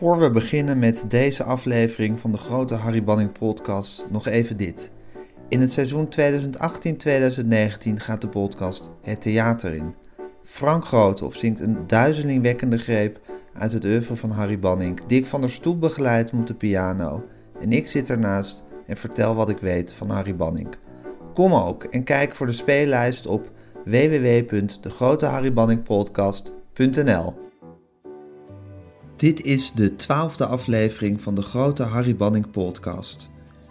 Voor we beginnen met deze aflevering van de grote Harry Banning podcast, nog even dit. In het seizoen 2018-2019 gaat de podcast Het Theater in. Frank Groothoff zingt een duizelingwekkende greep uit het oeuvre van Harry Banning. Dick van der Stoep begeleidt op de piano. En ik zit ernaast en vertel wat ik weet van Harry Banning. Kom ook en kijk voor de speellijst op www.degroteharrybanningpodcast.nl Dit is de twaalfde aflevering van de grote Harry Banning podcast.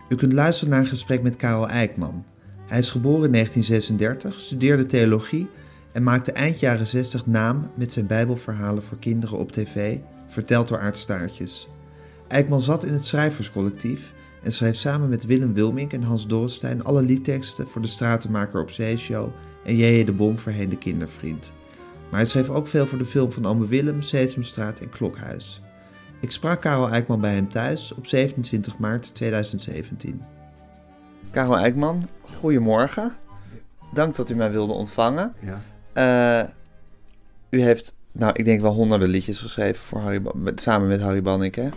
U kunt luisteren naar een gesprek met Karel Eijkman. Hij is geboren in 1936, studeerde theologie en maakte eind jaren 60 naam met zijn bijbelverhalen voor kinderen op tv, verteld door Aardstaartjes. Eijkman zat in het schrijverscollectief en schreef samen met Willem Wilmink en Hans Dorrestein alle liedteksten voor de Stratenmaker op Zeeshow en J.J. de Bom voorheen de kindervriend. Maar hij schreef ook veel voor de film van Ome Willem, Sesamstraat en Klokhuis. Ik sprak Karel Eijkman bij hem thuis op 27 maart 2017. Karel Eijkman, goedemorgen. Dank dat u mij wilde ontvangen. Ja. Uh, u heeft, nou, ik denk wel honderden liedjes geschreven voor Harry, samen met Harry Bannik, hè?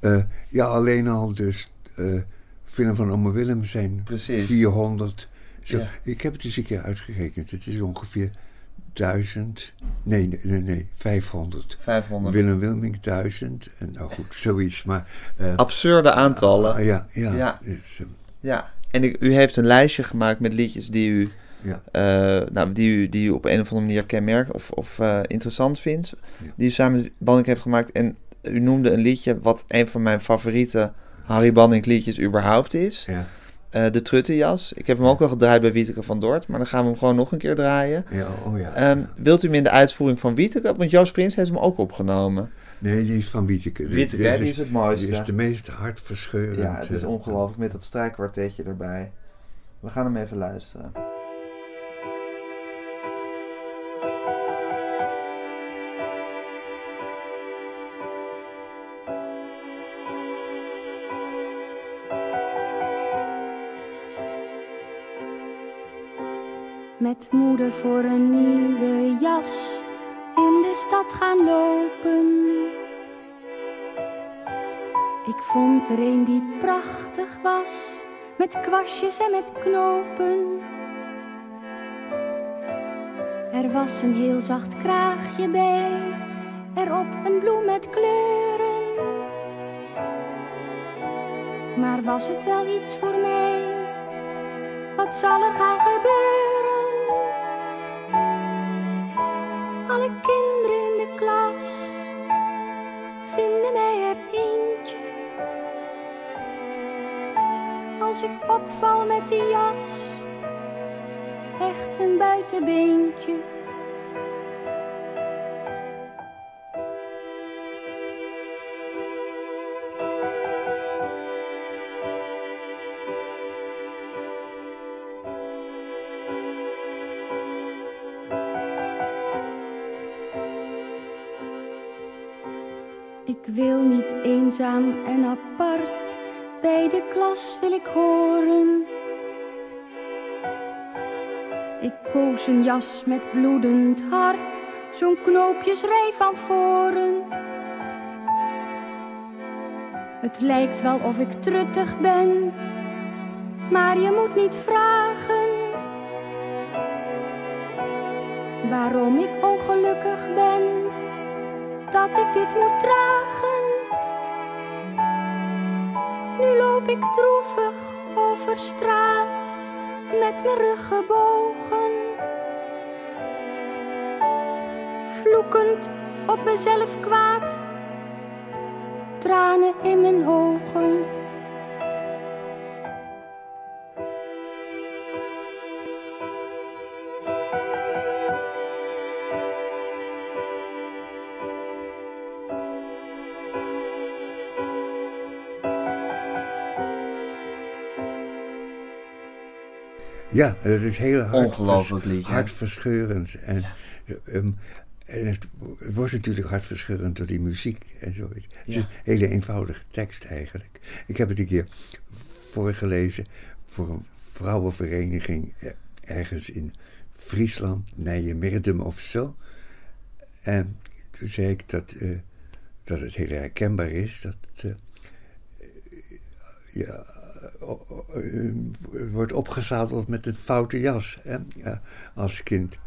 Uh, ja, alleen al dus uh, film van Ome Willem zijn Precies. 400. Zo. Ja. Ik heb het eens een keer uitgerekend. Het is ongeveer 1000. Nee, nee, nee, nee 500. 500. Willem Wilming 1000. En nou goed, zoiets. Maar, uh, Absurde aantallen. Uh, ja, ja. Ja. Dus, uh, ja. En ik, u heeft een lijstje gemaakt met liedjes die u, ja. nou, die u, die u op een of andere manier kenmerkt of, of interessant vindt. Ja. Die u samen met Bannik heeft gemaakt. En u noemde een liedje wat een van mijn favoriete Harry Banning liedjes überhaupt is. ja. Uh, de Truttenjas. Ik heb hem ook al gedraaid bij Wieteke van Dort, maar dan gaan we hem gewoon nog een keer draaien. Ja, oh ja. Um, wilt u hem in de uitvoering van Wieteke? Want Joost Prins heeft hem ook opgenomen. Nee, die is van Wieteke. Wieteke, die is het mooiste. Die is de meest hartverscheurend. Ja, het is eh, ongelooflijk met dat strijkkwartetje erbij. We gaan hem even luisteren. Met moeder voor een nieuwe jas in de stad gaan lopen. Ik vond er een die prachtig was, met kwastjes en met knopen. Er was een heel zacht kraagje bij, erop een bloem met kleuren. Maar was het wel iets voor mij? Wat zal er gaan gebeuren? Als ik opval met die jas, echt een buitenbeentje. Ik wil niet eenzaam en apart, bij de klas wil ik horen. Ik koos een jas met bloedend hart, zo'n knoopjesrij van voren. Het lijkt wel of ik truttig ben, maar je moet niet vragen waarom ik ongelukkig ben dat ik dit moet dragen. Nu loop ik droevig over straat met mijn rug gebogen. Vloekend op mezelf kwaad, tranen in mijn ogen. Ja, dat is heel hard Ongelooflijk hartverscheurend. En, ja. um, en het, wordt natuurlijk hartverscheurend door die muziek en zo. Het is Ja. een hele eenvoudige tekst eigenlijk. Ik heb het een keer voorgelezen voor een vrouwenvereniging eh, ergens in Friesland, Nijmegen of zo. En toen zei ik dat uh, dat het heel herkenbaar is dat uh, ja, wordt opgezadeld met een foute jas hè, als kind.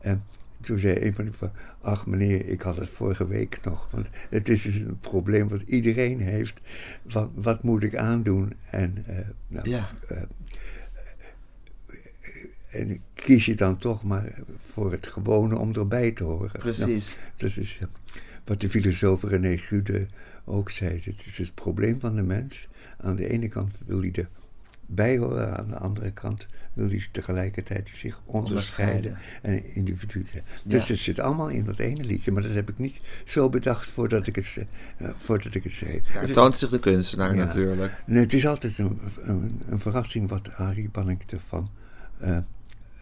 En toen zei een van de ach meneer, ik had het vorige week nog. Want het is dus een probleem wat iedereen heeft. Wat, wat moet ik aandoen? En, uh, nou, ja. Uh, en kies je dan toch maar voor het gewone om erbij te horen. Precies. Nou, dat is wat de filosoof René Gude ook zei. Het is het probleem van de mens. Aan de ene kant wil hij erbij horen, aan de andere kant wil hij tegelijkertijd zich onderscheiden, en individu zijn. Dus het zit allemaal in dat ene liedje, maar dat heb ik niet zo bedacht voordat ik het, uh, voordat ik het schreef. Daar toont zich de kunstenaar natuurlijk. Nee, het is altijd een, een, een verrassing wat Harry Banning ervan uh,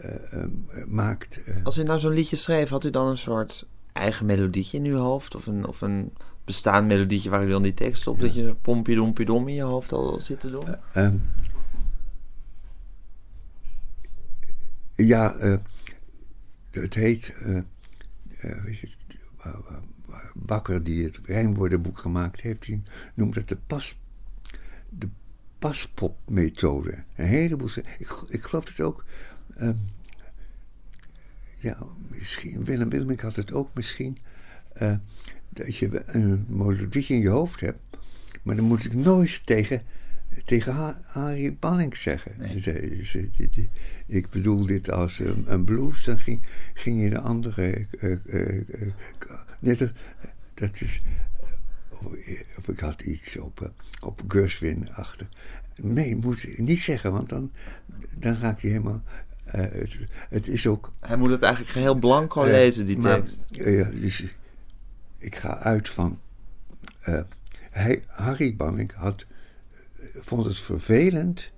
uh, maakt. Als u nou zo'n liedje schreef, had u dan een soort eigen melodietje in uw hoofd? Of een, of een bestaand melodietje waar u dan die tekst op, dat je pompje dompje dom in je hoofd al zit te doen? Um, Ja, uh, het heet. Uh, weet je, Bakker, die het rijmwoordenboek gemaakt heeft, die noemt het de, pas, de paspopmethode. Een heleboel. Ik, ik geloof het ook. Um, ja, misschien. Willem Wilmink had het ook misschien. Dat je een melodietje in je hoofd hebt. Maar dan moet ik nooit tegen tegen Harry Banning zeggen. Nee. ik bedoel dit als een, een, blues, dan ging, ging je de andere. Uh, uh, uh, dat, dat is. Of ik had iets op, op Gershwin achter. Nee, moet niet zeggen, want dan, dan raak je helemaal. Het, het, is ook. Hij moet het eigenlijk heel blanco lezen, die tekst. Ja, dus ik ga uit van. hij, Harry Banning had vond het vervelend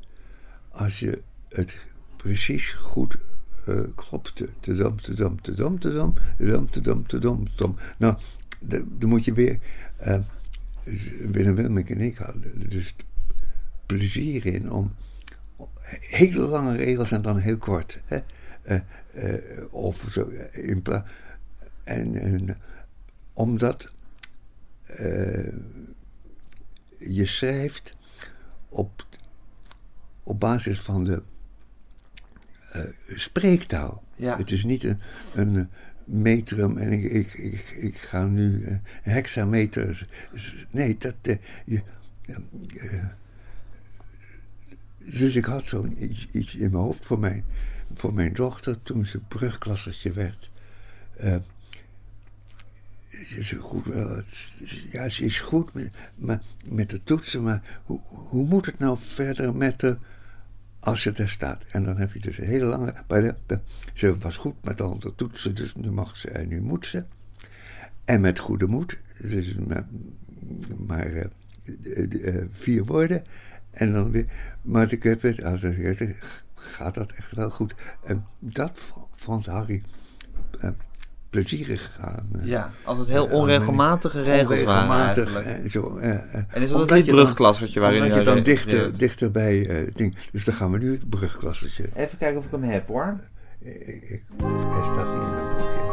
als je het precies goed uh, klopte. Te dam, te dam, te dam, te dam, te dam, te dam, te dam, te dam. Nou, dan moet je weer... Uh, Willem Wilmink en ik hadden dus plezier in om hele lange regels en dan heel kort. Hè? Of zo in plaats. En, omdat je schrijft op, op basis van de uh, spreektaal. Ja. Het is niet een, een metrum en ik, ik, ik, ik ga nu uh, hexameter. Nee, dat. Uh, je, dus ik had zo'n iets, iets, in mijn hoofd voor mijn, voor mijn dochter toen ze brugklassertje werd is goed, ja, ze is goed met, met de toetsen, maar hoe, hoe moet het nou verder met de, als ze er staat? En dan heb je dus een hele lange, bij de, ze was goed met al de toetsen, dus nu mag ze en nu moet ze. En met goede moed, dus maar, maar uh, vier woorden. En dan weer, maar ik heb het, gaat dat echt wel goed. En dat vond Harry plezierig gegaan. Eh. Ja, als het heel onregelmatige regels onregelmatig, waren eh, Zo, uh, en is dat het brugklassertje waarin je dan dichter, dichter bij uh, ding. Dus dan gaan we nu het brugklassertje. Even kijken of ik hem heb hoor. Ik, ik, hij staat niet in mijn boekje.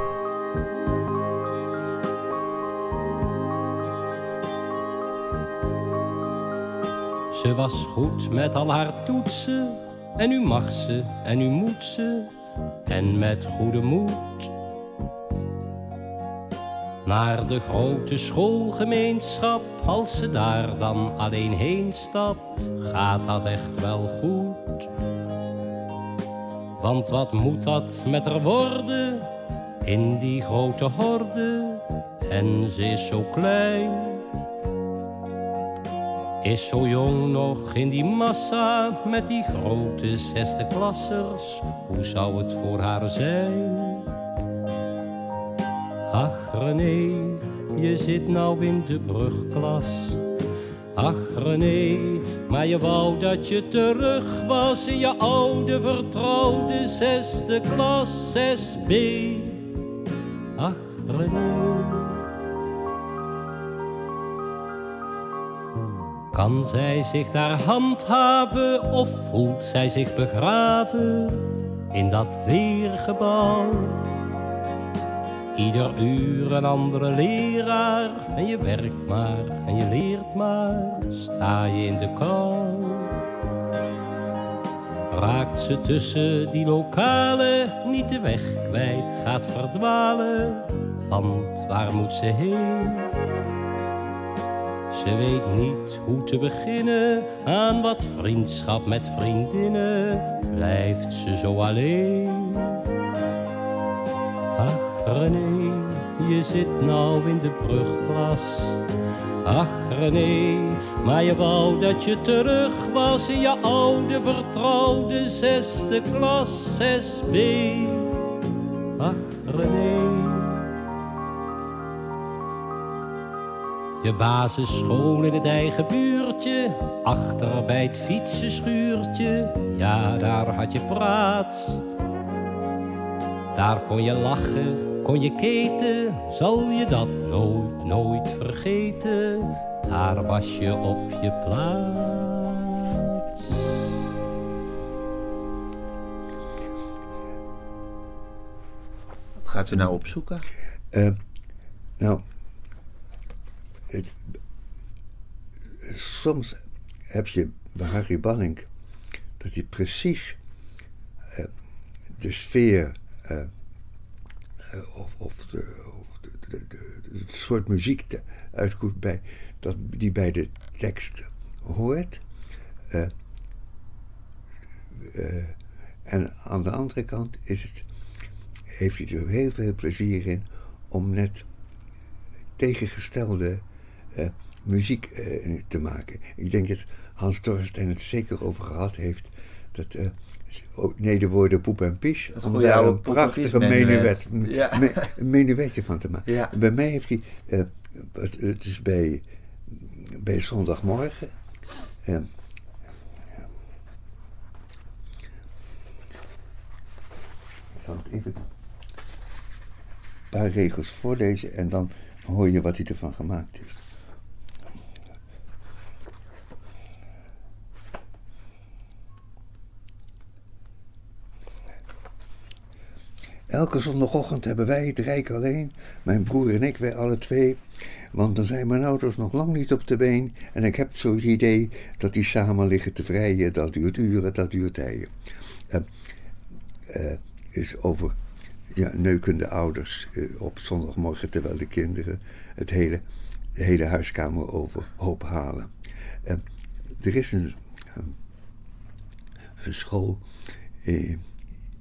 Ze was goed met al haar toetsen, en nu mag ze, en nu moet ze, en met goede moed naar de grote schoolgemeenschap. Als ze daar dan alleen heen stapt, gaat dat echt wel goed. Want wat moet dat met haar worden in die grote horde? En ze is zo klein, is zo jong nog in die massa met die grote zesde klassers. Hoe zou het voor haar zijn? Ach René, je zit nou in de brugklas. Ach René, maar je wou dat je terug was in je oude vertrouwde zesde klas 6B. Ach René. Kan zij zich daar handhaven of voelt zij zich begraven in dat leergebouw? Ieder uur een andere leraar en je werkt maar en je leert maar, sta je in de kou. Raakt ze tussen die lokalen niet de weg kwijt, gaat verdwalen, want waar moet ze heen? Ze weet niet hoe te beginnen aan wat vriendschap met vriendinnen, blijft ze zo alleen. René, je zit nou in de brugklas. Ach René, maar je wou dat je terug was in je oude vertrouwde zesde klas 6B. Ach René. Je basisschool in het eigen buurtje, achter bij het fietsenschuurtje, ja daar had je praat. Daar kon je lachen, kon je keten, zal je dat nooit, nooit vergeten. Daar was je op je plaats. Wat gaat u nou opzoeken? Eh, nou, het- soms heb je bij Harry Banning dat hij precies eh, de sfeer eh, eh, of, of, de, of de, de, de- soort muziek uitkomt bij, dat, die bij de tekst hoort. Eh, eh, en aan de andere kant is het, heeft hij er heel veel plezier in om net tegengestelde eh, muziek eh, te maken. Ik denk dat Hans Torstein het zeker over gehad heeft. Dat, eh, nee, de woorden poep en pies. Om daar een prachtige menuet. Ja. me- menuetje van te maken. Ja. Bij mij heeft hij, eh, het, het is bij, bij zondagmorgen. ik zal het even een paar regels voorlezen en dan hoor je wat hij ervan gemaakt heeft. Elke zondagochtend hebben wij het Rijk alleen, mijn broer en ik, wij alle twee. Want dan zijn mijn ouders nog lang niet op de been. En ik heb zo'n idee dat die samen liggen te vrijen. Dat duurt uren, dat duurt tijden. Eh, eh, is over ja, neukende ouders eh, op zondagmorgen terwijl de kinderen het hele, de hele huiskamer overhoop halen. Eh, er is een, een, een school eh,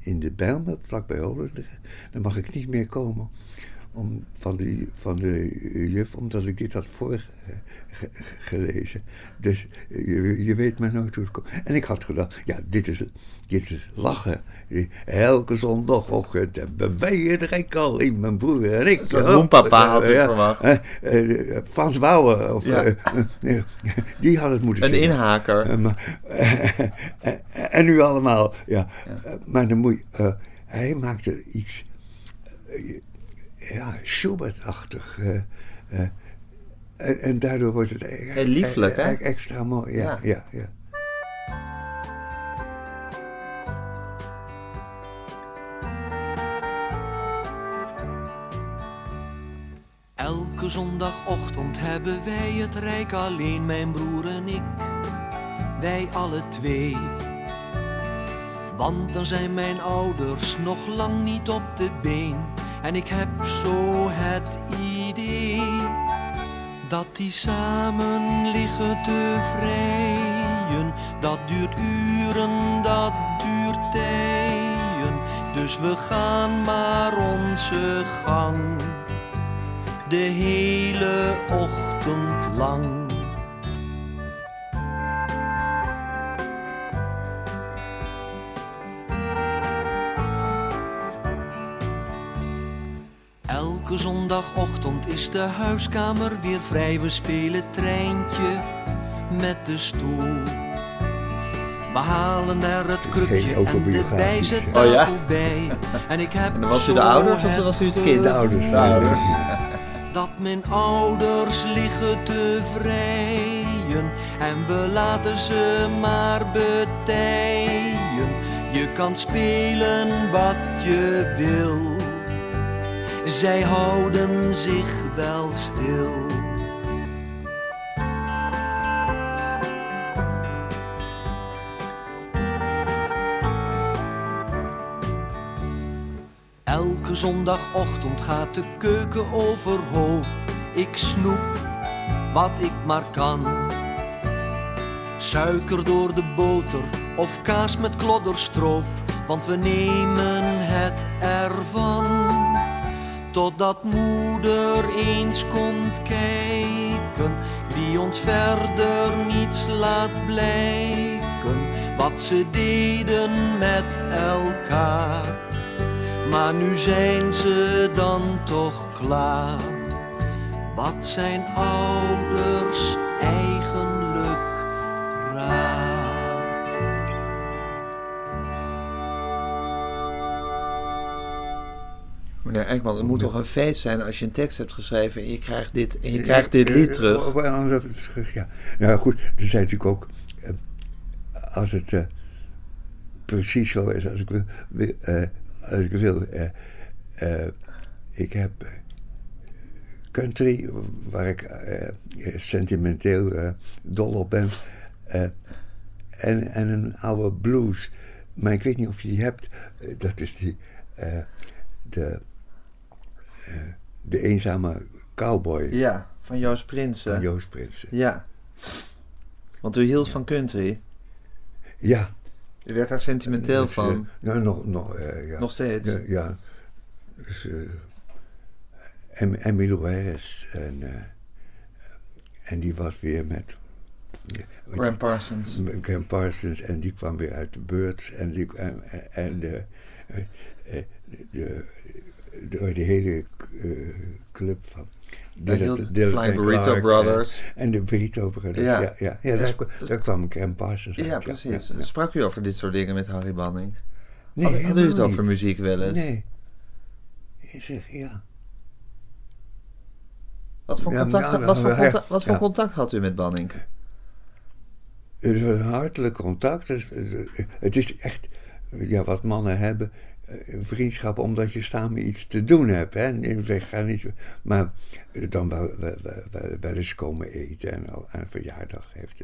in de Bijlmer, vlakbij Holenderen. Daar mag ik niet meer komen om, van, de, van de juf, omdat ik dit had voorgelezen. Dus je, je weet maar nooit hoe het komt. En ik had gedacht, ja, dit is, dit is lachen. Elke zondagochtend hebben wij het rijk al in, mijn broer en ik. Zoals Moenpapa had u verwacht. Eh, eh, Frans Bauer, of, Ja. eh, die had het moeten Een zingen. inhaker. En nu allemaal, ja. Eh, maar dan moet je, hij maakte iets, ja, Schubert-achtig. eh, eh, en, en daardoor wordt het e- Heel lieflijk, e- hè? e- extra mooi. Ja, Ja. ja, ja. Elke zondagochtend hebben wij het rijk alleen, mijn broer en ik. Wij alle twee. Want dan zijn mijn ouders nog lang niet op de been. En ik heb zo het idee dat die samen liggen te vrijen. Dat duurt uren, dat duurt tijden. Dus we gaan maar onze gang de hele ochtend lang. Elke zondagochtend is de huiskamer weer vrij. We spelen treintje met de stoel. We halen er het krukje en de bijzettafel Oh ja? bij. En ik heb En dan was u zo de ouders of dan was u het kind? De ouders. De ouders. dat mijn ouders liggen te vrijen en we laten ze maar betijen. Je kan spelen wat je wil zij houden zich wel stil. Elke zondagochtend gaat de keuken overhoop. Ik snoep wat ik maar kan. Suiker door de boter of kaas met klodderstroop, want we nemen het ervan. Totdat moeder eens komt kijken, die ons verder niets laat blijken, wat ze deden met elkaar. Maar nu zijn ze dan toch klaar. Wat zijn ouders eigenlijk Meneer Eijkman, het moet toch een feest zijn als je een tekst hebt geschreven en je krijgt dit, en je krijgt dit lied terug. Op een andere terug, ja. Nou goed, er zijn natuurlijk ook... eh, als het eh, precies zo is als ik wil... eh, als ik wil eh, eh, ik heb eh, country, waar ik eh, eh, sentimenteel eh, dol op ben. eh, en, en een oude blues. Maar ik weet niet of je die hebt. Eh, dat is die... eh, de, eh, de eenzame cowboy Ja, van Joost Prinsen. van Joost Prinsen. Ja. Want u hield van country. Ja. U werd daar sentimenteel Dus, van. nou, nog, nog, eh, ja. Nog steeds. Ja. ja. Dus, eh Em- Emilio Harris. En, en die was weer met... Graham Parsons. Graham Parsons. En die kwam weer uit de beurt. En, die, en, en de, de, de, de hele eh, club van... Dylan- Dylan Flying Burrito Brothers. En, en de Burrito Brothers. Ja. Ja, ja, ja, daar, kwa- daar kwam Graham Parsons Ja, uit, precies. ja, ja. Sprak u over dit soort dingen met Harry Banning? Nee, Had- Hadden u het over muziek wel eens? Nee. Ik zeg, ja. Wat voor, contact, nou, wat voor, contact, wat voor contact had u met Banning? Het is een hartelijk contact. Het is echt ja, wat mannen hebben. Eh, Vriendschap omdat je samen iets te doen hebt. Hè? We gaan niet, maar dan wel, wel, wel, wel- wel eens komen eten. En al aan een verjaardag heeft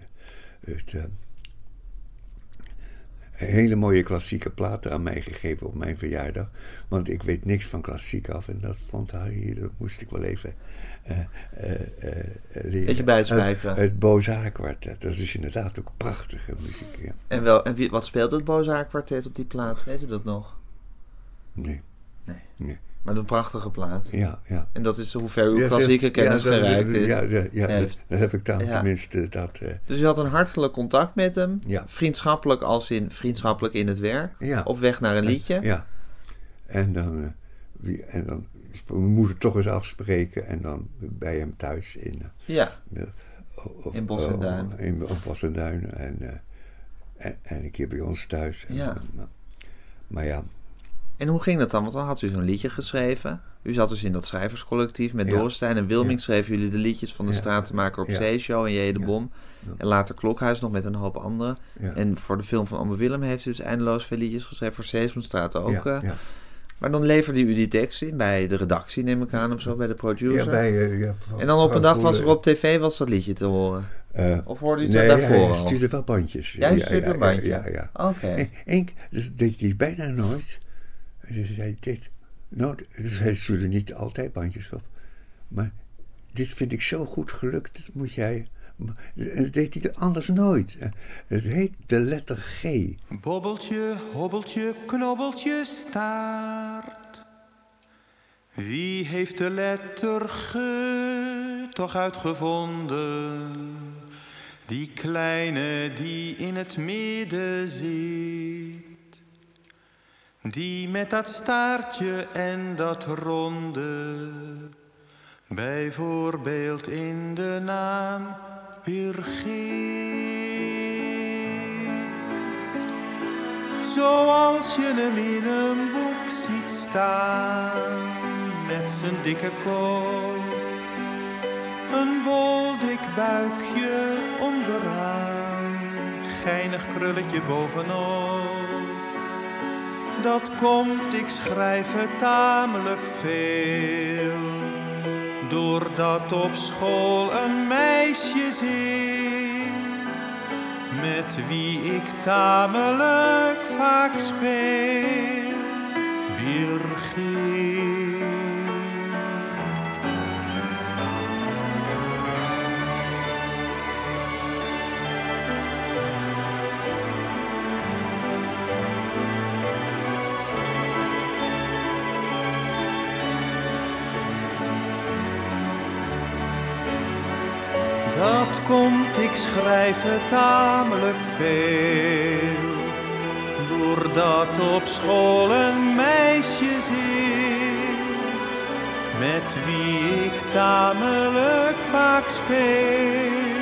het, eh, een hele mooie klassieke platen aan mij gegeven op mijn verjaardag. Want ik weet niks van klassiek af. En dat vond Harry, dat moest ik wel even eh, eh, eh, leren. Beetje. Het, het Bozaa-kwartet. Dat is inderdaad ook prachtige muziek. Ja. En, wel, en wie, wat speelde het Bozar kwartet op die plaat? Weet u dat nog? Nee. Nee. nee. Maar een prachtige plaat. Ja, ja. En dat is hoe ver uw klassieke ja, kennis gereikt is. Ja, ja, ja, heeft. dat, dat heb ik dan tenminste. Dat, eh, Dus u had een hartelijk contact met hem. Ja. Vriendschappelijk als in vriendschappelijk in het werk. Ja. Op weg naar een liedje. Ja. En dan, eh, wie, en dan we moeten toch eens afspreken en dan bij hem thuis in, eh, Ja. of- In Bos en Duin. In Bos en Duin en, en, en een keer bij ons thuis. En, Ja. maar, maar ja, En hoe ging dat dan? Want dan had u zo'n liedje geschreven. U zat dus in dat schrijverscollectief met Ja. En Wilming. Ja. Schreven jullie de liedjes van de Ja. Stratenmaker op Ja. Zeeshow en J. de Ja. Bom. Ja. En later Klokhuis nog met een hoop anderen. ja. En voor de film van Ome Willem heeft u dus eindeloos veel liedjes geschreven. Voor Sesamstraat ook. ja, eh. ja. Maar dan leverde u die tekst in bij de redactie, neem ik aan, of zo, bij de producer. Ja, bij, eh, ja, van- en dan op een dag was er op tv was dat liedje te horen. eh, Of hoorde u het nee, daarvoor hij al? stuurde wel bandjes. Jij stuurde een bandje? Ja, ja. Oké. Keer, dus deed hij bijna nooit. Dus zei dit. Nou, hij stuurde niet altijd bandjes op. Maar dit vind ik zo goed gelukt, dat moet jij... En dat deed hij anders nooit. Eh, Het heet de letter G. Bobbeltje, hobbeltje, knobbeltje, staart. Wie heeft de letter G toch uitgevonden? Die kleine die in het midden zit. Die met dat staartje en dat ronde. Bijvoorbeeld in de naam Birgit. Zoals je hem in een boek ziet staan, met zijn dikke kop. Een bol dik buikje onderaan, geinig krulletje bovenop. Dat komt, ik schrijf het tamelijk veel. Doordat op school een meisje zit, met wie ik tamelijk vaak speel. Birgit. Komt, ik schrijf het tamelijk veel. Doordat op school een meisje zit, met wie ik tamelijk vaak speel.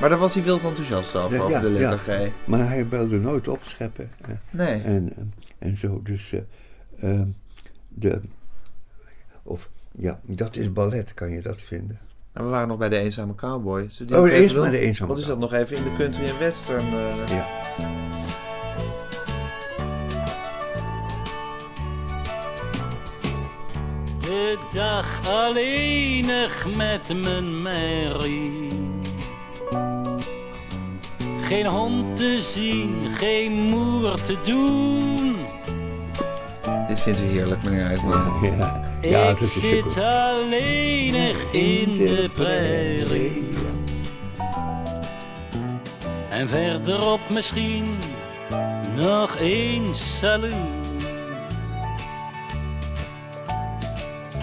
Maar daar was hij wild enthousiast over, Ja, over ja, de letter ja. G. Maar hij wilde nooit opscheppen. eh, Nee. En, en zo, dus eh, ehm, de, of ja, dat is ballet, kan je dat vinden? Nou, we waren nog bij de Eenzame Cowboy. Die Oh, eerst maar de Eenzame Wat is dat nog even in de country en western? eh, Ja. De dag alleenig met mijn Mary. Geen hond te zien, geen moer te doen. Dit vindt u heerlijk, meneer Eijkman. Ja, ja ik is zit goed. alleenig in de prairie. En verderop misschien nog één saloon.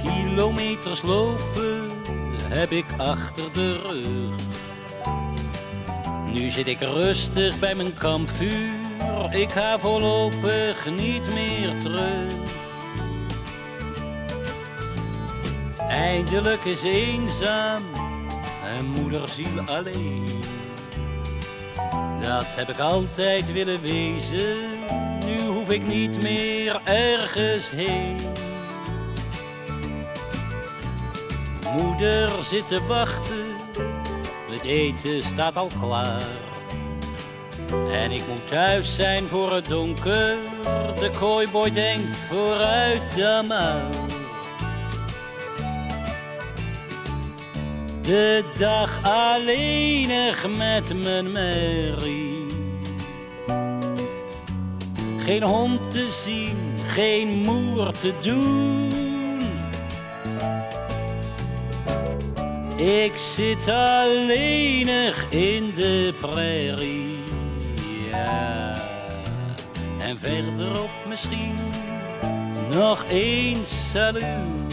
Kilometers lopen heb ik achter de rug. Nu zit ik rustig bij mijn kampvuur. Ik ga voorlopig niet meer terug. Eindelijk is eenzaam en moederziel alleen. Dat heb ik altijd willen wezen, nu hoef ik niet meer ergens heen. Moeder zit te wachten, het eten staat al klaar. En ik moet thuis zijn voor het donker, de kooiboy denkt vooruit dan maar. De dag alleenig met mijn Mary. Geen hond te zien, geen moer te doen. Ik zit alleenig in de prairie. Ja. En verderop misschien nog één saloon.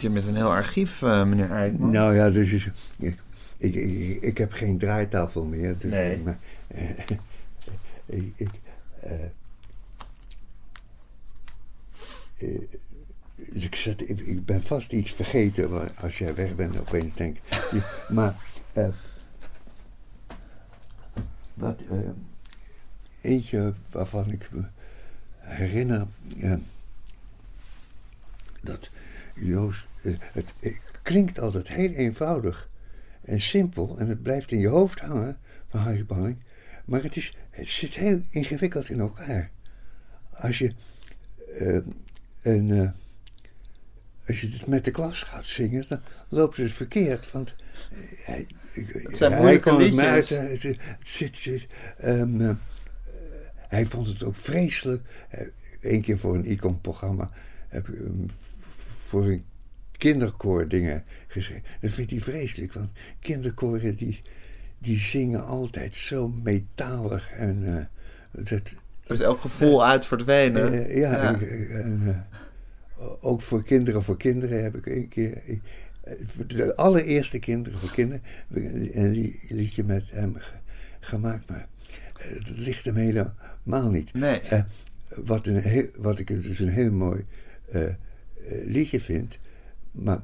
Zit hier met een heel archief, eh, meneer Eijkman. Nou ja, dus is, ik, ik, ik, ik heb geen draaitafel meer. Dus, Nee. Maar, eh, ik, ik, eh, dus ik, zat, ik, ik ben vast iets vergeten wa- als jij weg bent. Opeens denk ik. Maar wat, eentje waarvan ik me herinner dat Joost, eh, het, het klinkt altijd heel eenvoudig en simpel en het blijft in je hoofd hangen van Harry Banning, maar het, is, het zit heel ingewikkeld in elkaar. Als je, eh, een, eh, als je het met de klas gaat zingen, dan loopt het verkeerd, want eh, hij, Het zijn hij moeilijke maar liedjes. uit, eh, het, het zit, zit, ehm, eh, hij vond het ook vreselijk. Eén keer voor een icon-programma heb ik voor een kinderkoor dingen gezegd. Dat vindt hij vreselijk, want kinderkoren die, die zingen altijd zo metalig en uh, dat... Dus elk gevoel uit verdwenen. Uh, ja, Ja. En, en, ook voor kinderen voor kinderen heb ik een keer... eh, de allereerste kinderen voor kinderen heb ik een li- liedje met hem ge- gemaakt. Maar eh, het ligt hem helemaal niet. Nee. Eh, wat, een heel, wat ik dus een heel mooi eh, eh, liedje vind. Maar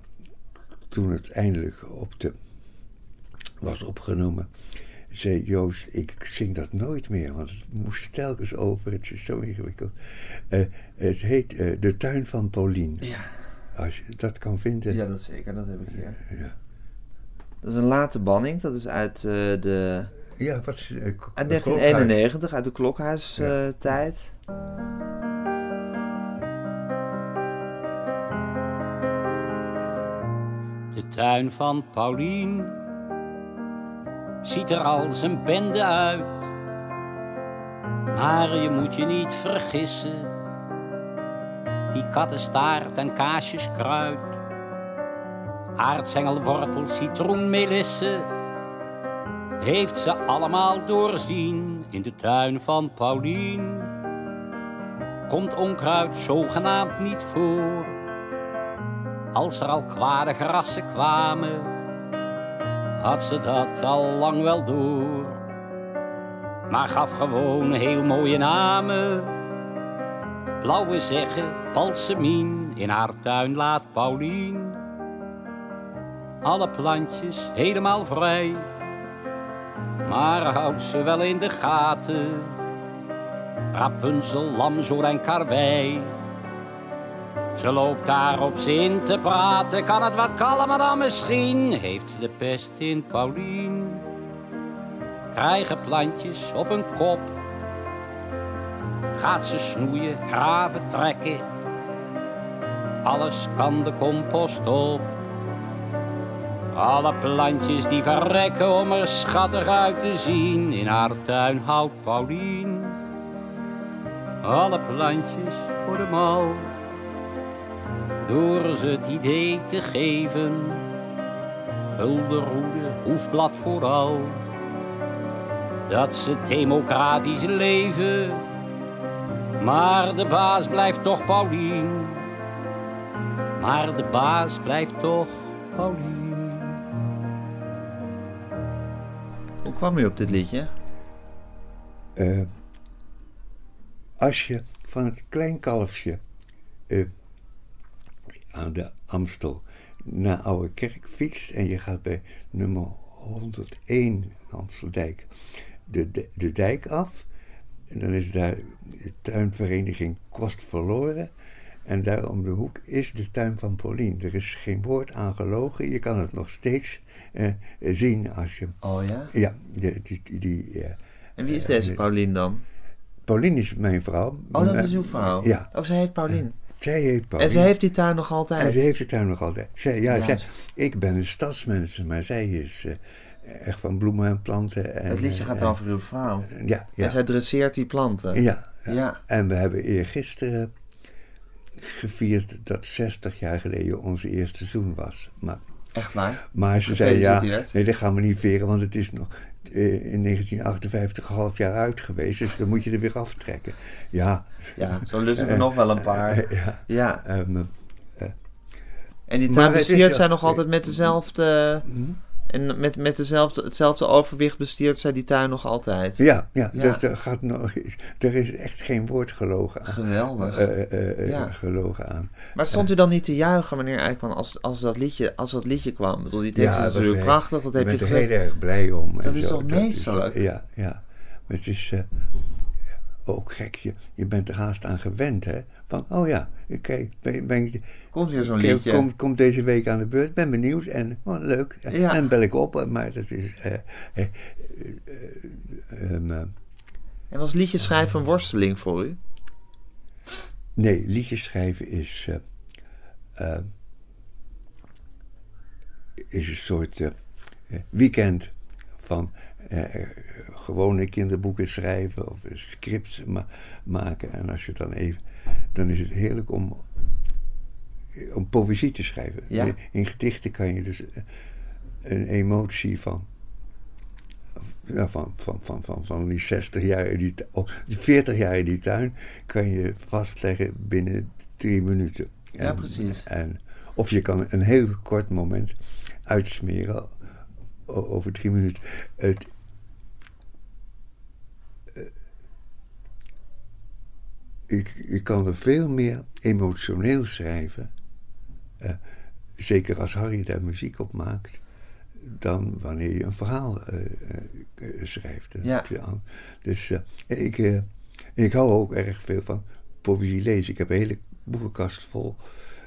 toen het eindelijk op de, was opgenomen, zei Joost, ik zing dat nooit meer, want het moest telkens over, het is zo ingewikkeld. Eh, het heet eh, De Tuin van Paulien. Ja. Als je dat kan vinden. ja, dat zeker. Dat heb ik hier. ja. Dat is een late banning. Dat is uit, eh, de, Ja, wat is... eh, k- uit klokhuis. 1991, uit de klokhuistijd. De tuin van Paulien ziet er als een bende uit. Maar je moet je niet vergissen, die kattenstaart en kaasjes kruid. Aardsengelwortel, citroen, melisse, heeft ze allemaal doorzien in de tuin van Paulien. Komt onkruid zogenaamd niet voor als er al kwade grassen kwamen, had ze dat al lang wel door. Maar gaf gewoon heel mooie namen. Blauwe zeggen, balsemien, in haar tuin laat Paulien. Alle plantjes helemaal vrij, maar houdt ze wel in de gaten. Rapunzel, lamzoor en karwei. Ze loopt daar op zin te praten, kan het wat kalmer dan misschien? Heeft ze de pest in Paulien? Krijgen plantjes op een kop? Gaat ze snoeien, graven, trekken? Alles kan de compost op. Alle plantjes die verrekken om er schattig uit te zien. In haar tuin houdt Paulien. Alle plantjes voor de mal door ze het idee te geven. Guldenroede, hoefblad vooral, dat ze democratisch leven. Maar de baas blijft toch Paulien. Maar de baas blijft toch Paulien. Hoe kwam u op dit liedje? Eh, als je van het klein kalfje eh, aan de Amstel naar Oude Kerk fietst en je gaat bij nummer 101 Amsteldijk de, de, de dijk af. En dan is daar de tuinvereniging Kost Verloren. En daar om de hoek is de tuin van Paulien. Er is geen woord aan gelogen. Je kan het nog steeds eh, zien als je... Oh ja? Ja, die, die, eh, En wie is eh, deze nee. Paulien dan? Paulien is mijn vrouw. Oh, dat Eh, is uw vrouw? Ja. Oh, ze heet Paulien. Zij heet. En ze heeft die tuin nog altijd? En ze heeft de tuin nog altijd. Zij, ja, zij, ik ben een stadsmens, maar zij is eh, echt van bloemen en planten. En, Het liedje gaat eh, over uw vrouw. eh, ja, Ja. ja, zij dresseert die planten. ja, ja. Ja. En we hebben eergisteren gevierd dat 60 jaar geleden onze eerste seizoen was. Maar, Echt waar? maar ze zei ja, nee, dat gaan we niet veren, want het is nog eh, in 1958 een half jaar uit geweest. Dus dan moet je er weer aftrekken. Ja. Ja, zo lussen we nog wel een paar. Eh, ja. Ja. ehm, En die Maar tuin het is bestiert zo- zij nog altijd met dezelfde... hm? En met, met dezelfde, hetzelfde overwicht bestiert zij die tuin nog altijd. Ja, ja, Ja. Dus er, gaat nog, er is echt geen woord gelogen aan. Geweldig. Eh, Ja. gelogen aan. Maar stond u dan niet te juichen, meneer Eijkman, als, als, dat, liedje, als dat liedje kwam? Ik bedoel, die tekst Ja, is natuurlijk heel- prachtig, dat Ik heb ben je er gezegd. heel erg blij om. Dat is zo. toch meesterlijk? ja, ja. Maar het is ook gek. Je, je bent er haast aan gewend, hè? Van, oh ja, kijk, ben, ben, Komt weer zo'n liedje. komt komt deze week aan de beurt. Ben benieuwd en oh, leuk. Ja. En bel ik op, maar dat is... eh, eh, eh, eh, eh, En was liedjes schrijven een worsteling voor u? Nee, liedjes schrijven is, eh, eh, is een soort eh, eh, weekend van gewone kinderboeken schrijven of scripts ma- maken. En als je dan even, dan is het heerlijk om, om poëzie te schrijven. Ja. In, in gedichten kan je dus eh, een emotie van. Ja, van, van, van, van, van die 60 jaar in die, die 40 jaar in die tuin kan je vastleggen binnen drie minuten. Ja, precies. En, of je kan een heel kort moment uitsmeren over drie minuten. Het, ik, ik kan er veel meer emotioneel schrijven. eh, zeker als Harry daar muziek op maakt. Dan wanneer je een verhaal eh, eh, schrijft. Ja. Dus ik, ik hou ook erg veel van poëzie lezen. Ik heb een hele boekenkast vol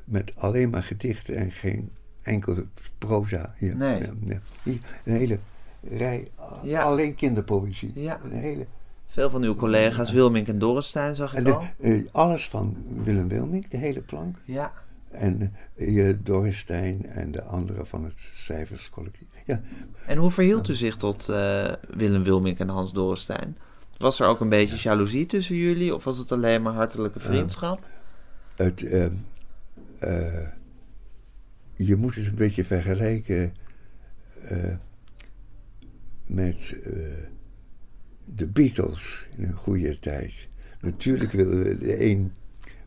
met alleen maar gedichten en geen enkele proza. Hier. Nee. Ja, ja. Hier, een hele rij, alleen kinderpoëzie. Ja. Een hele, Veel van uw collega's, Wilmink en Dorrestein, zag ik de, al. eh, alles van Willem Wilmink, de hele plank. Ja, En uh, Dorrestein en de anderen van het cijferscollectief. Ja, en hoe verhield u zich tot eh, Willem Wilmink en Hans Dorrestein? Was er ook een beetje jaloezie tussen jullie? Of was het alleen maar hartelijke vriendschap? het, eh, je moet het een beetje vergelijken eh, met eh, de Beatles in een goede tijd. Natuurlijk willen we de een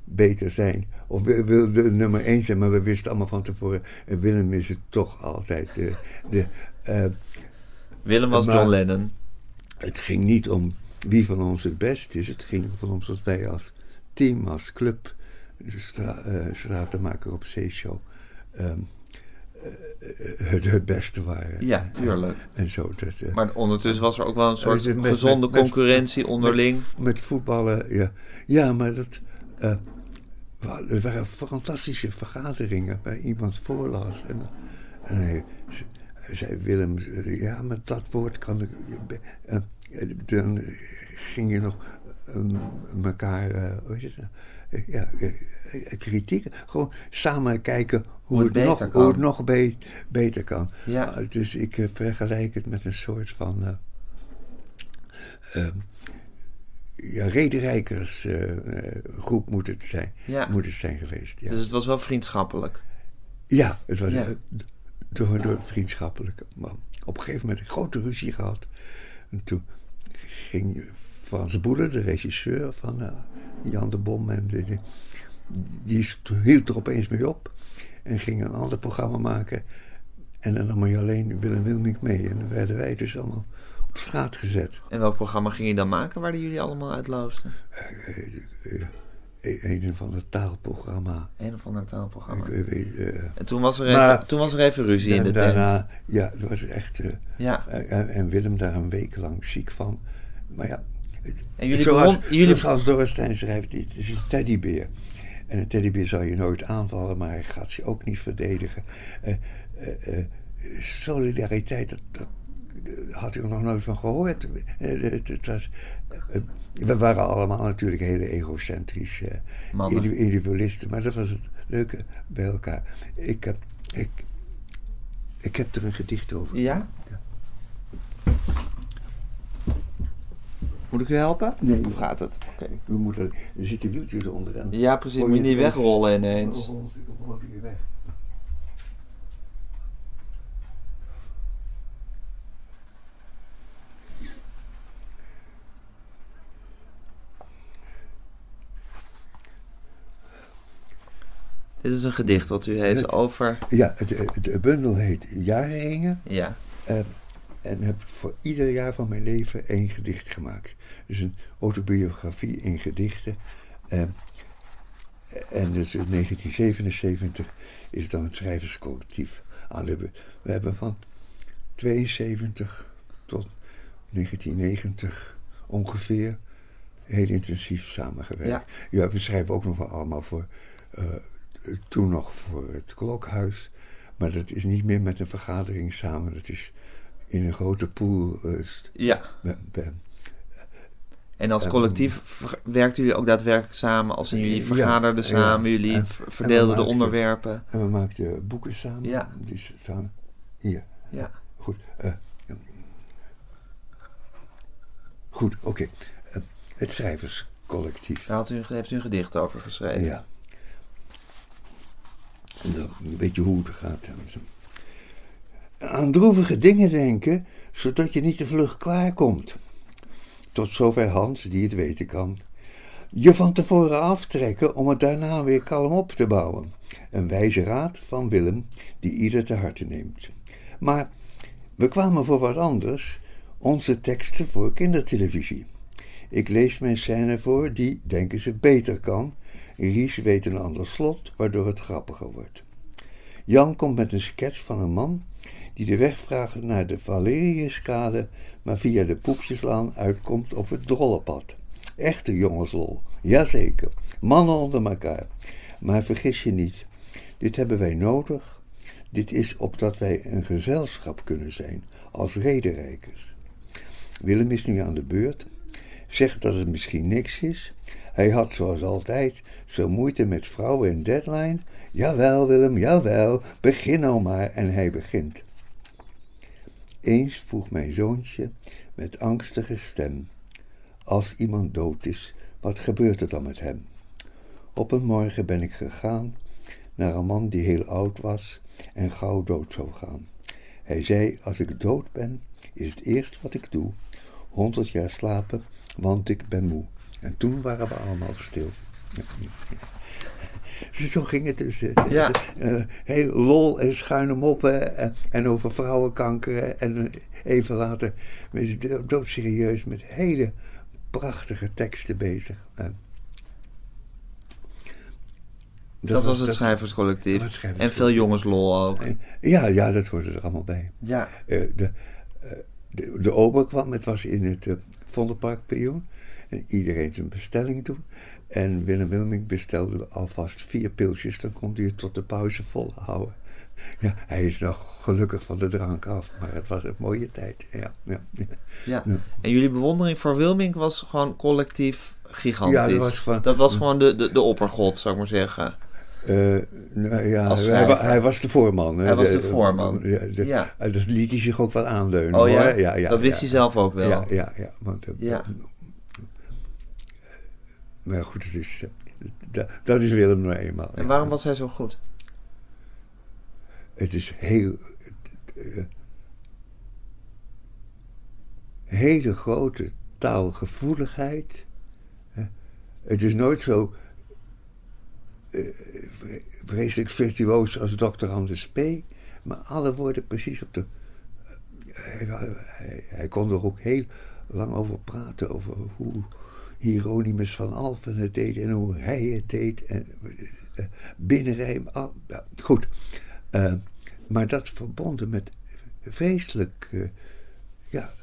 beter zijn. Of we wilden de nummer één zijn, maar we wisten allemaal van tevoren... eh, Willem is het toch altijd de... de eh, Willem was John Lennon. het ging niet om wie van ons het best is. Het ging van ons dat wij als team, als club, de stra eh, stratenmaker op Zeeshow, ehm, eh, het, het beste waren. Ja, tuurlijk. En zo. Dat, eh, Maar ondertussen was er ook wel een soort Eh, met- gezonde met- met- concurrentie onderling. Met, voetballen, ja. Ja, maar dat... eh, er waren fantastische vergaderingen waar iemand voorlas. En, en hij, zei, Willem, ja, maar dat woord kan ik... eh, eh, dan ging je nog elkaar... eh, hoe is het nou? Eh, ja, eh, eh, kritiek. Gewoon samen kijken hoe, het nog, kan. hoe het nog be- beter kan. Ja. Uh, dus ik eh, vergelijk het met een soort van... eh, ehm, ja, rederijkersgroep moet het zijn. Ja. Moet het zijn geweest. Ja, Dus het was wel vriendschappelijk. ja het was Ja. eh, door, door vriendschappelijk. Maar op een gegeven moment een grote ruzie gehad. En toen ging Frans Boele, de regisseur van eh, Jan de Bom, en de, de- die hield er opeens mee op. En ging een ander programma maken. En dan nam hij alleen Willem Wilmink mee. En dan werden wij dus allemaal op straat gezet. En welk programma ging je dan maken waar jullie allemaal uit? Eh, eh, eh, een van het taalprogramma. Een of ander taalprogramma. Ik, weet, En toen was er even, Maar- toen was er even ruzie in de da- tent. daarna, ja, dat was echt. Ja. en, en Willem daar een week lang ziek van. Maar ja. het- En jullie zoals, begon- jullie- zoals Dorrestein schrijft, het is een teddybeer. En een teddybeer zal je nooit aanvallen, maar hij gaat je ook niet verdedigen. Eh, eh, eh, solidariteit, dat, dat had ik er nog nooit van gehoord. Eh, was, eh, we waren allemaal natuurlijk hele egocentrische individualisten, maar dat was het leuke bij elkaar. Ik heb, ik, ik heb er een gedicht over. Ja? Moet ik u helpen? Nee. Of gaat het? Oké. We moeten, er zitten wieltjes onder. Ja, precies. Moet je niet wegrollen ineens. Oh, oh, weg. Dit is een gedicht wat u heeft Het- over... Ja, het, het, het bundel heet Jaarringen. Ja. eh, en heb voor ieder jaar van mijn leven één gedicht gemaakt. Dus een autobiografie in gedichten. eh, en dus in 1977 is dan het schrijverscollectief aan de beurt. We hebben van 72 tot 1990 ongeveer heel intensief samengewerkt. Ja. Ja, we schrijven ook nog wel allemaal voor, eh, toen nog voor het klokhuis. Maar dat is niet meer met een vergadering samen. Dat is in een grote pool. eh, Ja. En als collectief werkten jullie ook daadwerkelijk samen? Als jullie Ja, vergaderden ja. samen, jullie En- en verdeelden de onderwerpen? en we maakten boeken samen. Ja. Die staan hier. Ja. Goed. eh, goed, oké. Eh, het schrijverscollectief. Daar had u, heeft u een gedicht over geschreven. Ja. En dan weet je hoe het gaat. Aan droevige dingen denken, zodat je niet te vlug klaarkomt. Tot zover Hans, die het weten kan. je van tevoren aftrekken om het daarna weer kalm op te bouwen. Een wijze raad van Willem die ieder te harte neemt. Maar we kwamen voor wat anders, onze teksten voor kindertelevisie. Ik lees mijn scène voor die, denken ze, beter kan. Ries weet een ander slot, waardoor het grappiger wordt. Jan komt met een sketch van een man die de weg vraagt naar de Valeriuskade, maar via de Poepjeslaan uitkomt op het drollenpad. Echte jongenslol, jazeker. Mannen onder elkaar. Maar vergis je niet, dit hebben wij nodig. Dit is opdat wij een gezelschap kunnen zijn, als rederijkers. Willem is nu aan de beurt. Zegt dat het misschien niks is. Hij had zoals altijd zo moeite met vrouwen en deadline. Jawel, Willem, jawel, begin nou maar. En hij begint. Eens vroeg mijn zoontje met angstige stem: Als iemand dood is, wat gebeurt er dan met hem? Op een morgen ben ik gegaan naar een man die heel oud was en gauw dood zou gaan. Hij zei: Als ik dood ben, is het eerst wat ik doe honderd jaar slapen, want ik ben moe. En toen waren we allemaal stil. Zo ging het dus. eh, Ja. eh, heel lol en schuine moppen en, en over vrouwenkanker. En eh, even later doodserieus met hele prachtige teksten bezig. Dat, was het dat- schrijverscollectief. was het schrijverscollectief. En veel jongenslol ook. eh, Ja, ja, dat hoorde er allemaal bij. Ja. De, de, de ober kwam, het was in het uh. En iedereen zijn bestelling doen. En Willem Wilming bestelde alvast vier pilsjes, dan kon hij het tot de pauze volhouden. Ja, hij is nog gelukkig van de drank af, maar het was een mooie tijd. Ja, ja. Ja. Ja. En jullie bewondering voor Wilming was gewoon collectief gigantisch. Ja, dat was gewoon- dat was gewoon de, de, de oppergod, zou ik maar zeggen. Eh, nou ja, hij, hij was de voorman. Hij was de voorman. Ja, de- Ja. eh, Dat liet hij zich ook wel aanleunen. Oh ja? hoor. ja, ja dat wist hij zelf ook wel. Ja, ja, ja. Want, eh, Ja. Maar goed, het is, eh, dat, is Willem nou eenmaal. En waarom was hij zo goed? Het is heel. eh, hele grote taalgevoeligheid. Het is nooit zo eh, vre- vreselijk virtuoos als Dr. Anders P. Maar alle woorden precies op de. hij, hij, hij kon er ook heel lang over praten. Over hoe Hieronymus van Alphen het deed en hoe hij het deed. En eh, binnenrijm. al- goed. Eh, maar dat verbonden met vreselijk. eh, ja,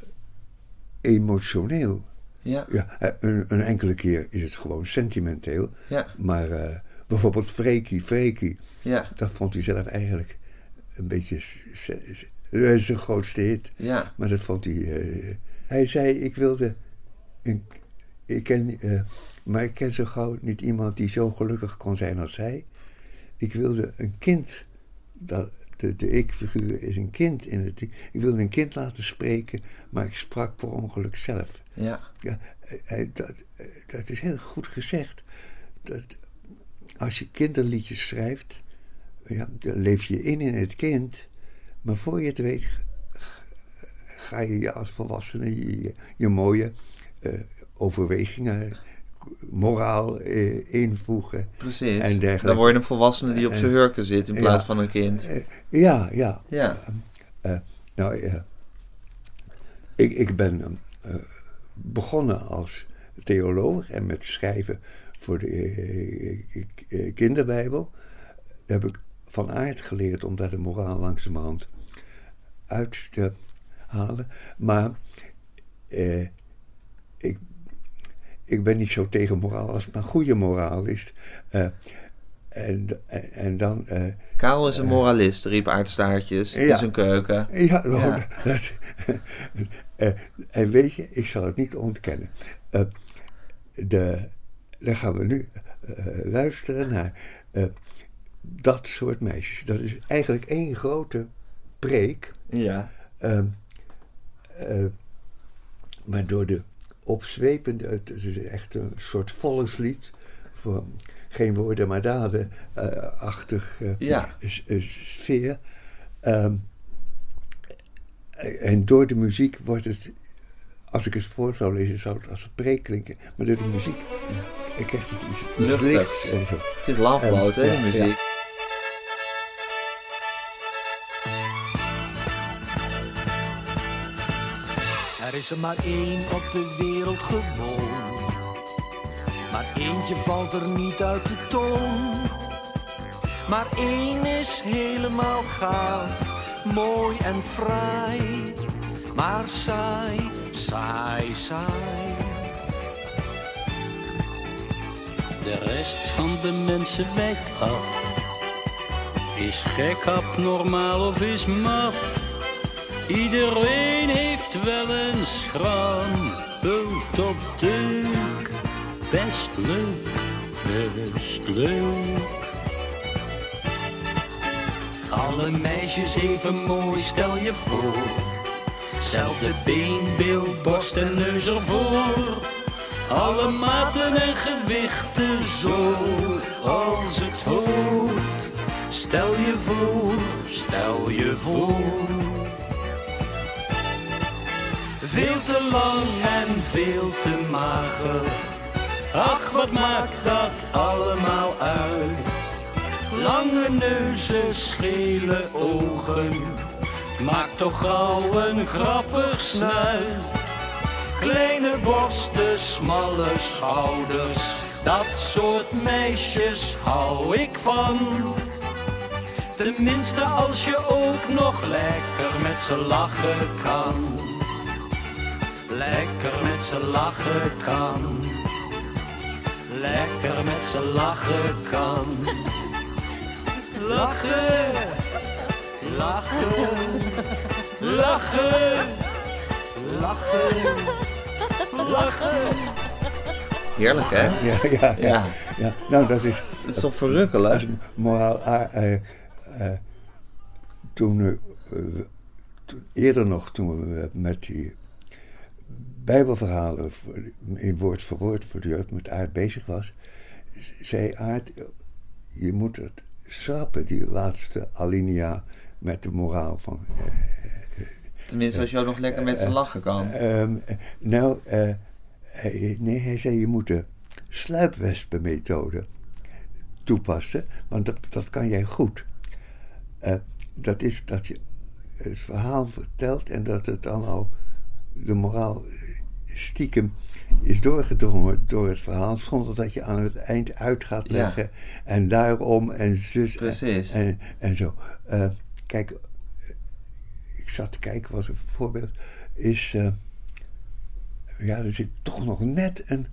emotioneel. Ja. Ja, een, een enkele keer is het gewoon sentimenteel. Ja. Maar bijvoorbeeld Freekie, Freekie, Ja. dat vond hij zelf eigenlijk een beetje zijn grootste hit. Ja. Maar dat vond hij. hij zei: Ik wilde. Een, ik ken, eh, maar ik ken zo gauw niet iemand die zo gelukkig kon zijn als hij. Ik wilde een kind. Dat, de, de ik-figuur is een kind in het. Ik wilde een kind laten spreken, maar ik sprak per ongeluk zelf. Ja. Ja, eh, eh, dat, dat is heel goed gezegd. Dat als je kinderliedjes schrijft, ja, dan leef je in in het kind. Maar voor je het weet, ga je je als volwassene je, je, je mooie overwegingen, moraal eh, invoegen. Precies. En dergelijke. Dan word je een volwassene die op zijn hurken zit in ja. plaats van een kind. Eh, ja, ja. Ja. Eh, nou, ik, ik ben eh, begonnen als theoloog en met schrijven voor de eh, eh, kinderbijbel. Heb ik van aard geleerd om daar de moraal langzamerhand uit te halen. Maar eh, ik, ik ben niet zo tegen moraal als het maar goede moraal is. Eh, en, en, en dan... eh, Karel is een moralist, riep Aardstaartjes in Ja. zijn keuken. Ja, nou, Ja. Dat, eh, en weet je, ik zal het niet ontkennen. Eh, de, dan gaan we nu eh, luisteren naar eh, dat soort meisjes. Dat is eigenlijk één grote preek. Ja. ehm, eh, maar door de opzwepende, het is echt een soort volkslied voor geen woorden maar daden eh, eh, Ja. eh, sfeer. Ehm, en door de muziek wordt het, als ik het voor zou lezen, zou het als een preek klinken. Maar door de muziek ik kreeg het iets, iets lichts en zo. Het is Boat, hè, Ja, muziek. Is er maar één op de wereld gewoon. Maar eentje valt er niet uit de toon. Maar één is helemaal gaaf, mooi en fraai. Maar saai, saai, saai. De rest van de mensen wijkt af. Is gek, abnormaal of is maf? Iedereen heeft wel een schram. Hult of deuk, best leuk, best leuk. Alle meisjes even mooi, stel je voor. Zelfde been, beeld, borst en neus ervoor. Alle maten en gewichten zo als het hoort. Stel je voor, stel je voor. Veel te lang en veel te mager. Ach, wat maakt dat allemaal uit? Lange neuzen, schele ogen. Maakt toch gauw een grappig snuit. Kleine borsten, smalle schouders. Dat soort meisjes hou ik van. Tenminste als je ook nog lekker met ze lachen kan. Lekker met ze lachen kan. Lekker met ze lachen kan. Lachen, lachen, lachen, lachen, lachen. Heerlijk, hè? Ja, ja, ja. Ja. ja. Nou, dat is, Het is toch verrukkelijk? dat is moraal. eh, toen, eh, toen, eerder nog, toen we met die Bijbelverhalen in woord voor woord voor de jeugd met Aard bezig was, zei Aard: Je moet het schrappen, die laatste alinea met de moraal van. eh, Tenminste, als je ook nog lekker met z'n lachen kan. Ehm, eh, nou, eh, nee, hij zei je moet de sluipwespenmethode toepassen, want dat, dat kan jij goed. Eh, dat is dat je het verhaal vertelt en dat het dan al de moraal stiekem is doorgedrongen door het verhaal, zonder dat je aan het eind uit gaat Ja. leggen en daarom en zus en- Precies. en, en zo. Eh, kijk, eh, ik zat te kijken, was een voorbeeld, is, eh, ja, er zit toch nog net een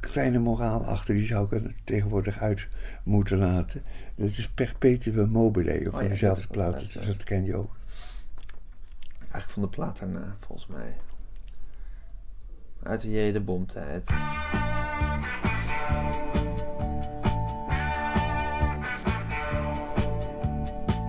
kleine moraal achter, die zou ik er tegenwoordig uit moeten laten. Dat is Perpetuum mobile, of Oh van ja, dezelfde dat- plaat, dat ken je ook. Eigenlijk van de plaat daarna, volgens mij. Uit de J. de Bomtijd.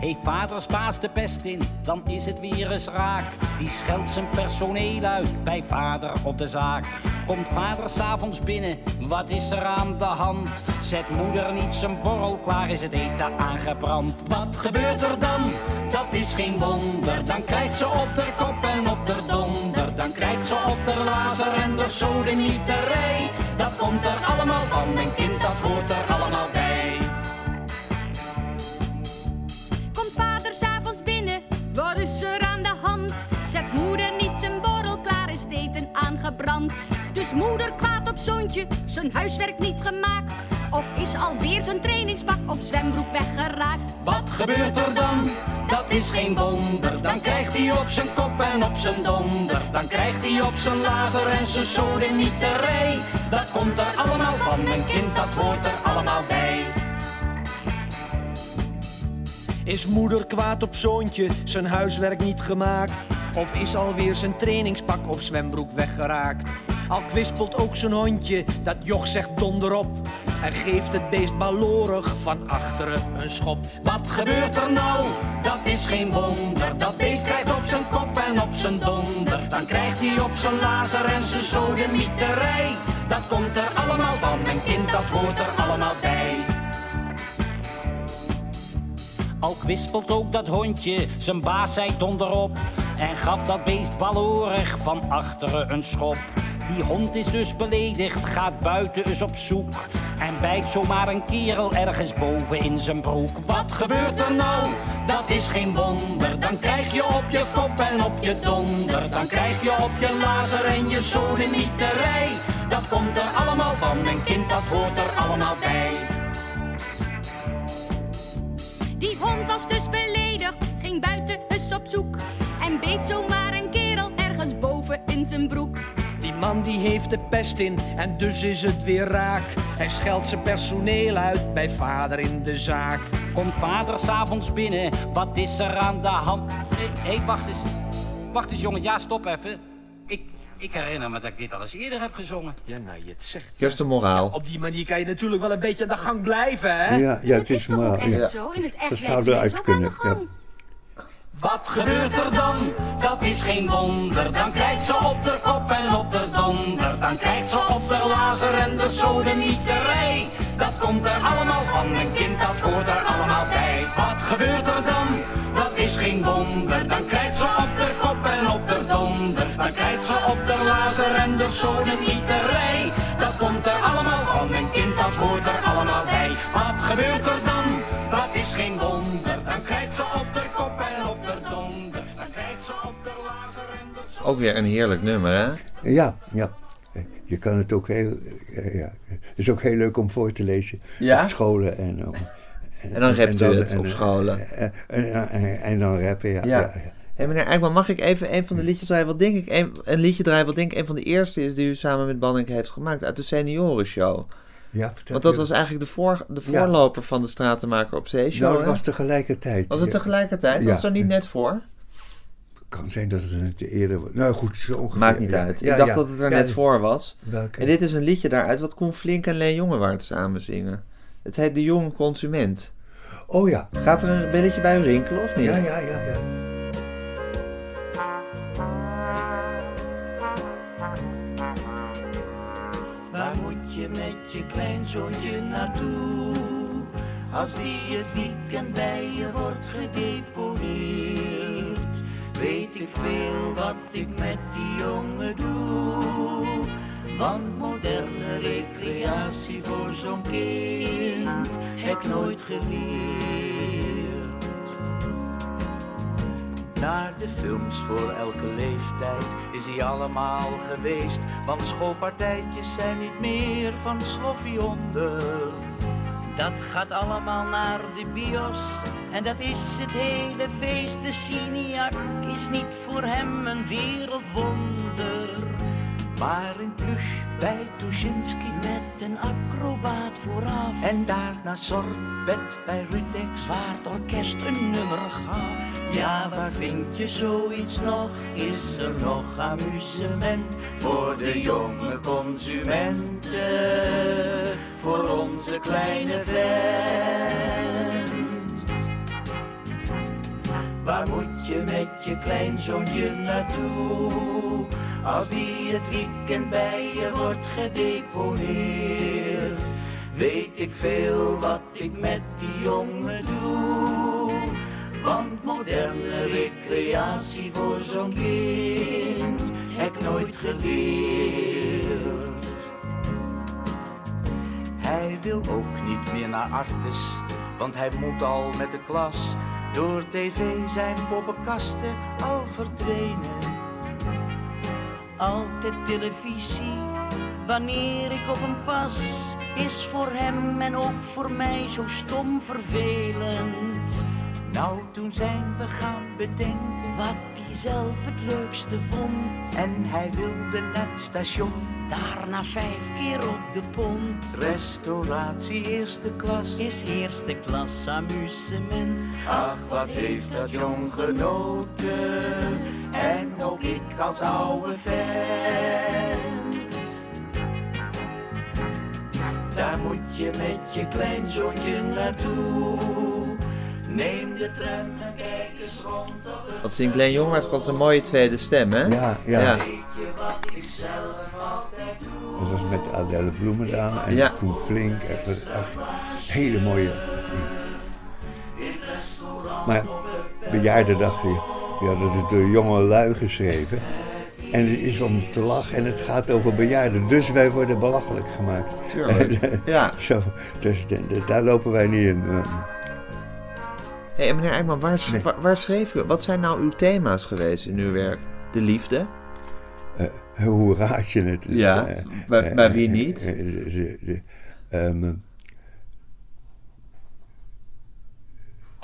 Hey vaders baas de pest in, dan is het weer eens raak. Die scheldt zijn personeel uit bij vader op de zaak. Komt vader s'avonds binnen, wat is er aan de hand? Zet moeder niet zijn borrel klaar, is het eten aangebrand. Wat gebeurt er dan? Dat is geen wonder. Dan krijgt ze op de kop en op de donder. Dan krijgt ze op de lazer en de sodemieterij. Dat komt er allemaal van, een kind dat hoort er allemaal bij. Eten aangebrand. Dus moeder kwaad op zoontje, zijn huiswerk niet gemaakt. Of is alweer zijn trainingspak of zwembroek weggeraakt. Wat gebeurt er dan? Dat is geen wonder. Dan krijgt hij op zijn kop en op zijn donder. Dan krijgt hij op zijn lazer en zijn sodemieterij. Dat komt er allemaal van, een kind dat hoort er allemaal bij. Is moeder kwaad op zoontje, zijn huiswerk niet gemaakt? Of is alweer zijn trainingspak of zwembroek weggeraakt? Al kwispelt ook zijn hondje, dat joch zegt donderop. En geeft het beest balorig van achteren een schop. Wat gebeurt er nou? Dat is geen wonder. Dat beest krijgt op zijn kop en op zijn donder. Dan krijgt hij op zijn lazer en zijn sodemieterij. Dat komt er allemaal van, een kind dat hoort er allemaal bij. Al kwispelt ook dat hondje, zijn baas zei donderop. En gaf dat beest balorig van achteren een schop. Die hond is dus beledigd, gaat buiten eens op zoek. En bijt zomaar een kerel ergens boven in zijn broek. Wat gebeurt er nou? Dat is geen wonder. Dan krijg je op je kop en op je donder. Dan krijg je op je lazer en je sodemieterij. Dat komt er allemaal van, een kind dat hoort er allemaal bij. Die hond was dus beledigd, ging buiten eens op zoek. En beet zomaar een kerel ergens boven in zijn broek. Die man die heeft de pest in en dus is het weer raak. Hij scheldt zijn personeel uit bij vader in de zaak. Komt vader s'avonds binnen, wat is er aan de hand? Hé, hey, wacht eens. Wacht eens, jongen. Ja, stop even. Ik, herinner me dat ik dit al eens eerder heb gezongen. Ja, nou, je het zegt. Is de moraal. Op die manier kan je natuurlijk wel een beetje aan de gang blijven, hè? Ja, ja, het is maar. echt Ja. zo? In het echt Dat zou eruit kunnen. Ja. Wat gebeurt er dan? Dat is geen wonder. Dan krijgt ze op de kop en op de donder. Dan krijgt ze op de lazer en de sodemieterij. Dat komt er allemaal van. Een kind dat hoort er allemaal bij. Wat gebeurt er dan? Dat is geen wonder. Dan krijgt ze op de op de lazer en de sodemieterij. Dat komt er allemaal van. Een kind dat hoort er allemaal bij. Wat gebeurt er dan? Dat is geen wonder. Dan krijgt ze op de kop en op de donder. Dan krijgt ze op de lazer en de Ook weer een heerlijk nummer, hè? Ja, ja. Je kan het ook heel. Ja, het is ook heel leuk om voor te lezen Ja? op scholen en. om- En dan rapt u het en- op scholen. En, en, en, en dan rappen, ja. Ja. ja. Meneer Eijkman, mag ik even een van de liedjes draaien? Wat denk ik, een, een liedje draaien wat denk ik een van de eerste is die u samen met Banning heeft gemaakt uit de seniorenshow. Ja, vertel Want dat was eigenlijk de, voor, de Ja. voorloper van de Stratenmaker op Zee show. Nou, het hè? was tegelijkertijd. Was het tegelijkertijd? Ja. Was het er niet net voor? kan zijn dat het een te eerder was. Nou goed, zo ongeveer. Maakt niet uit. Ja, ik dacht ja. dat het er Ja, net voor was. Welke? En dit is een liedje daaruit wat Koen Flink en Leen Jongewaard samen zingen. Het heet De Jonge Consument. Oh ja. Gaat er een belletje bij u rinkelen of niet? Ja, ja, ja, ja. Je kleinzoontje naartoe? Als die het weekend bij je wordt gedeponeerd. Weet ik veel wat ik met die jongen doe. Want moderne recreatie voor zo'n kind heb ik nooit geleerd. Naar de films voor elke leeftijd is hij allemaal geweest. Want schoolpartijtjes zijn niet meer van sloffie onder. Dat gaat allemaal naar de bios en dat is het hele feest. De Siniak is niet voor hem een wereldwonder. Maar in plush bij Tuschinski met een acrobaat vooraf. En daarna sorbet bij Rutex, waar het orkest een nummer gaf. Ja, waar vind je zoiets nog? Is er nog amusement voor de jonge consumenten? Voor onze kleine vent. Waar moet je met je kleinzoontje naartoe? Als die het weekend bij je wordt gedeponeerd. Weet ik veel wat ik met die jongen doe. Want moderne recreatie voor zo'n kind heb ik nooit geleerd. Hij wil ook niet meer naar Artes, want hij moet al met de klas. Door tv zijn poppenkasten al verdwenen. Altijd televisie, wanneer ik op hem pas, is voor hem en ook voor mij zo stom vervelend. Nou, toen zijn we gaan bedenken wat hij zelf het leukste vond. En hij wilde naar het station, daarna vijf keer op de pont. Restauratie eerste klas is eerste klas amusement. Ach, wat heeft dat jong genoten. En ook ik als oude vent. Daar moet je met je kleinzoontje naartoe. Neem de tram en kijk eens rond op het Wat zingt Leen? Dat is een mooie tweede stem, hè? Ja, ja. Ja. Weet je wat ik zelf altijd doe? Dat was met Adele Bloemendaal en Ja. Koen Flink. Echt, echt hele mooie. Maar bejaarden dachten, die hadden het door jonge lui geschreven. En het is om te lachen en het gaat over bejaarden. Dus wij worden belachelijk gemaakt. Tuurlijk. ja. Zo, dus de- de- daar lopen wij niet in. Eh. Meneer Eijkman, waar, Nee. waar, waar schreef u? Wat zijn nou uw thema's geweest in uw werk? De liefde? Eh, hoe raad je het? Ja, Eh, bij- eh, bij wie eh, niet? eh, de- de- de-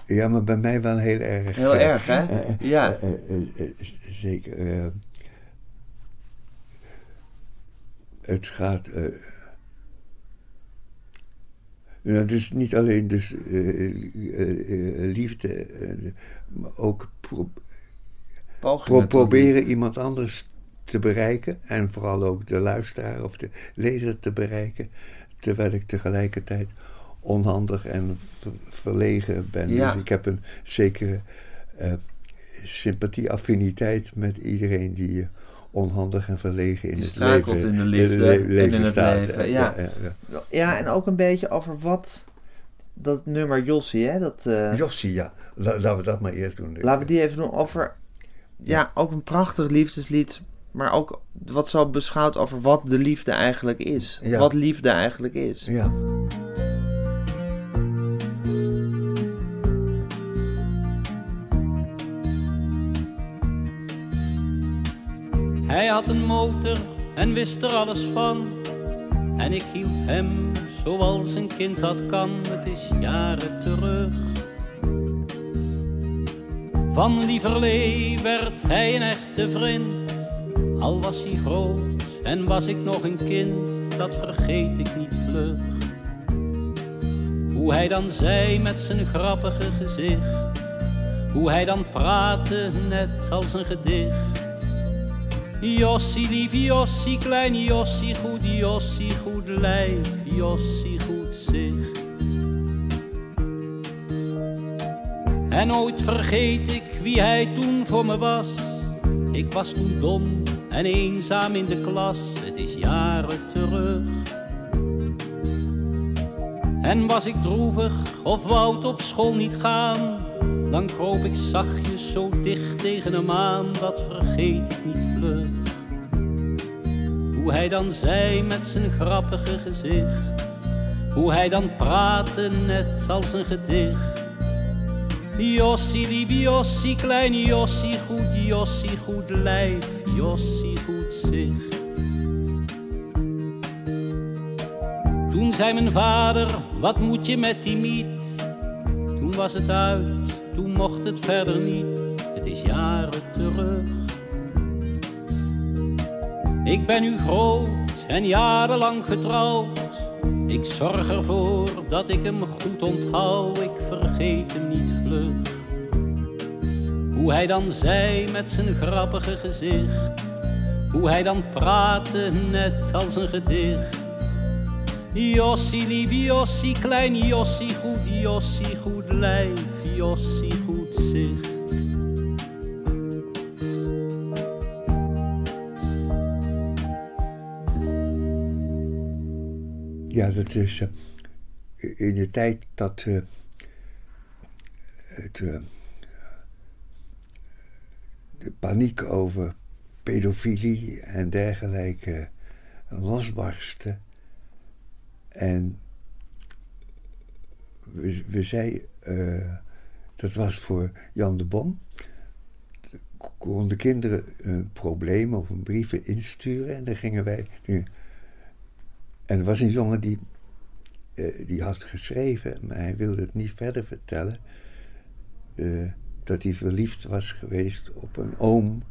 ja, maar bij mij wel heel erg. Heel eh, erg, hè? eh, eh, Ja. eh, eh, eh, zeker. eh, het gaat. Ja, dus niet alleen dus, eh, eh, eh, liefde, maar ook pro- proberen iemand anders te bereiken en vooral ook de luisteraar of de lezer te bereiken, terwijl ik tegelijkertijd onhandig en ver- verlegen ben. Ja. Dus ik heb een zekere sympathie, affiniteit met iedereen die onhandig en verlegen in Die het struikelt leven, in de liefde le- en in het staat. leven, ja. ja, ja. Ja, en ook een beetje over wat dat nummer Jossie, hè? Dat, eh, Jossie, ja. La- laten we dat maar eerst doen. Laten we die even doen over, ja, ook een prachtig liefdeslied, maar ook wat zo beschouwt over wat de liefde eigenlijk is. Ja. Wat liefde eigenlijk is. Ja. Hij had een motor en wist er alles van. En ik hielp hem zoals een kind dat kan. Het is jaren terug. Van lieverlee werd hij een echte vriend. Al was hij groot en was ik nog een kind. Dat vergeet ik niet vlug. Hoe hij dan zei met zijn grappige gezicht. Hoe hij dan praatte net als een gedicht. Jossie, lief Jossie, klein Jossie, goed Jossie, goed lijf, Jossie, goed zicht. En nooit vergeet ik wie hij toen voor me was. Ik was toen dom en eenzaam in de klas, het is jaren terug. En was ik droevig of wou op school niet gaan, dan kroop ik zachtjes zo dicht tegen hem aan, dat vergeet ik niet vlug. Hoe hij dan zei met zijn grappige gezicht, hoe hij dan praatte net als een gedicht. Jossie, lief Jossie, klein Jossie, goed Jossie, goed lijf, Jossie, goed zicht. Toen zei mijn vader, wat moet je met die miet? Toen was het uit, toen mocht het verder niet, het is jaren terug. Ik ben nu groot en jarenlang getrouwd. Ik zorg ervoor dat ik hem goed onthoud, ik vergeet hem niet vlug. Hoe hij dan zei met zijn grappige gezicht, hoe hij dan praatte net als een gedicht. Jossie, lief Jossie, klein Jossie, goed Jossie, goed lijf, Jossie, Ja, dat is eh, in de tijd dat eh, het, eh, de paniek over pedofilie en dergelijke losbarstte. En we, zei, dat was voor Jan de Bom, konden kinderen een probleem of een brieven insturen en dan gingen wij. En er was een jongen die, eh, die had geschreven, maar hij wilde het niet verder vertellen, eh, dat hij verliefd was geweest op een oom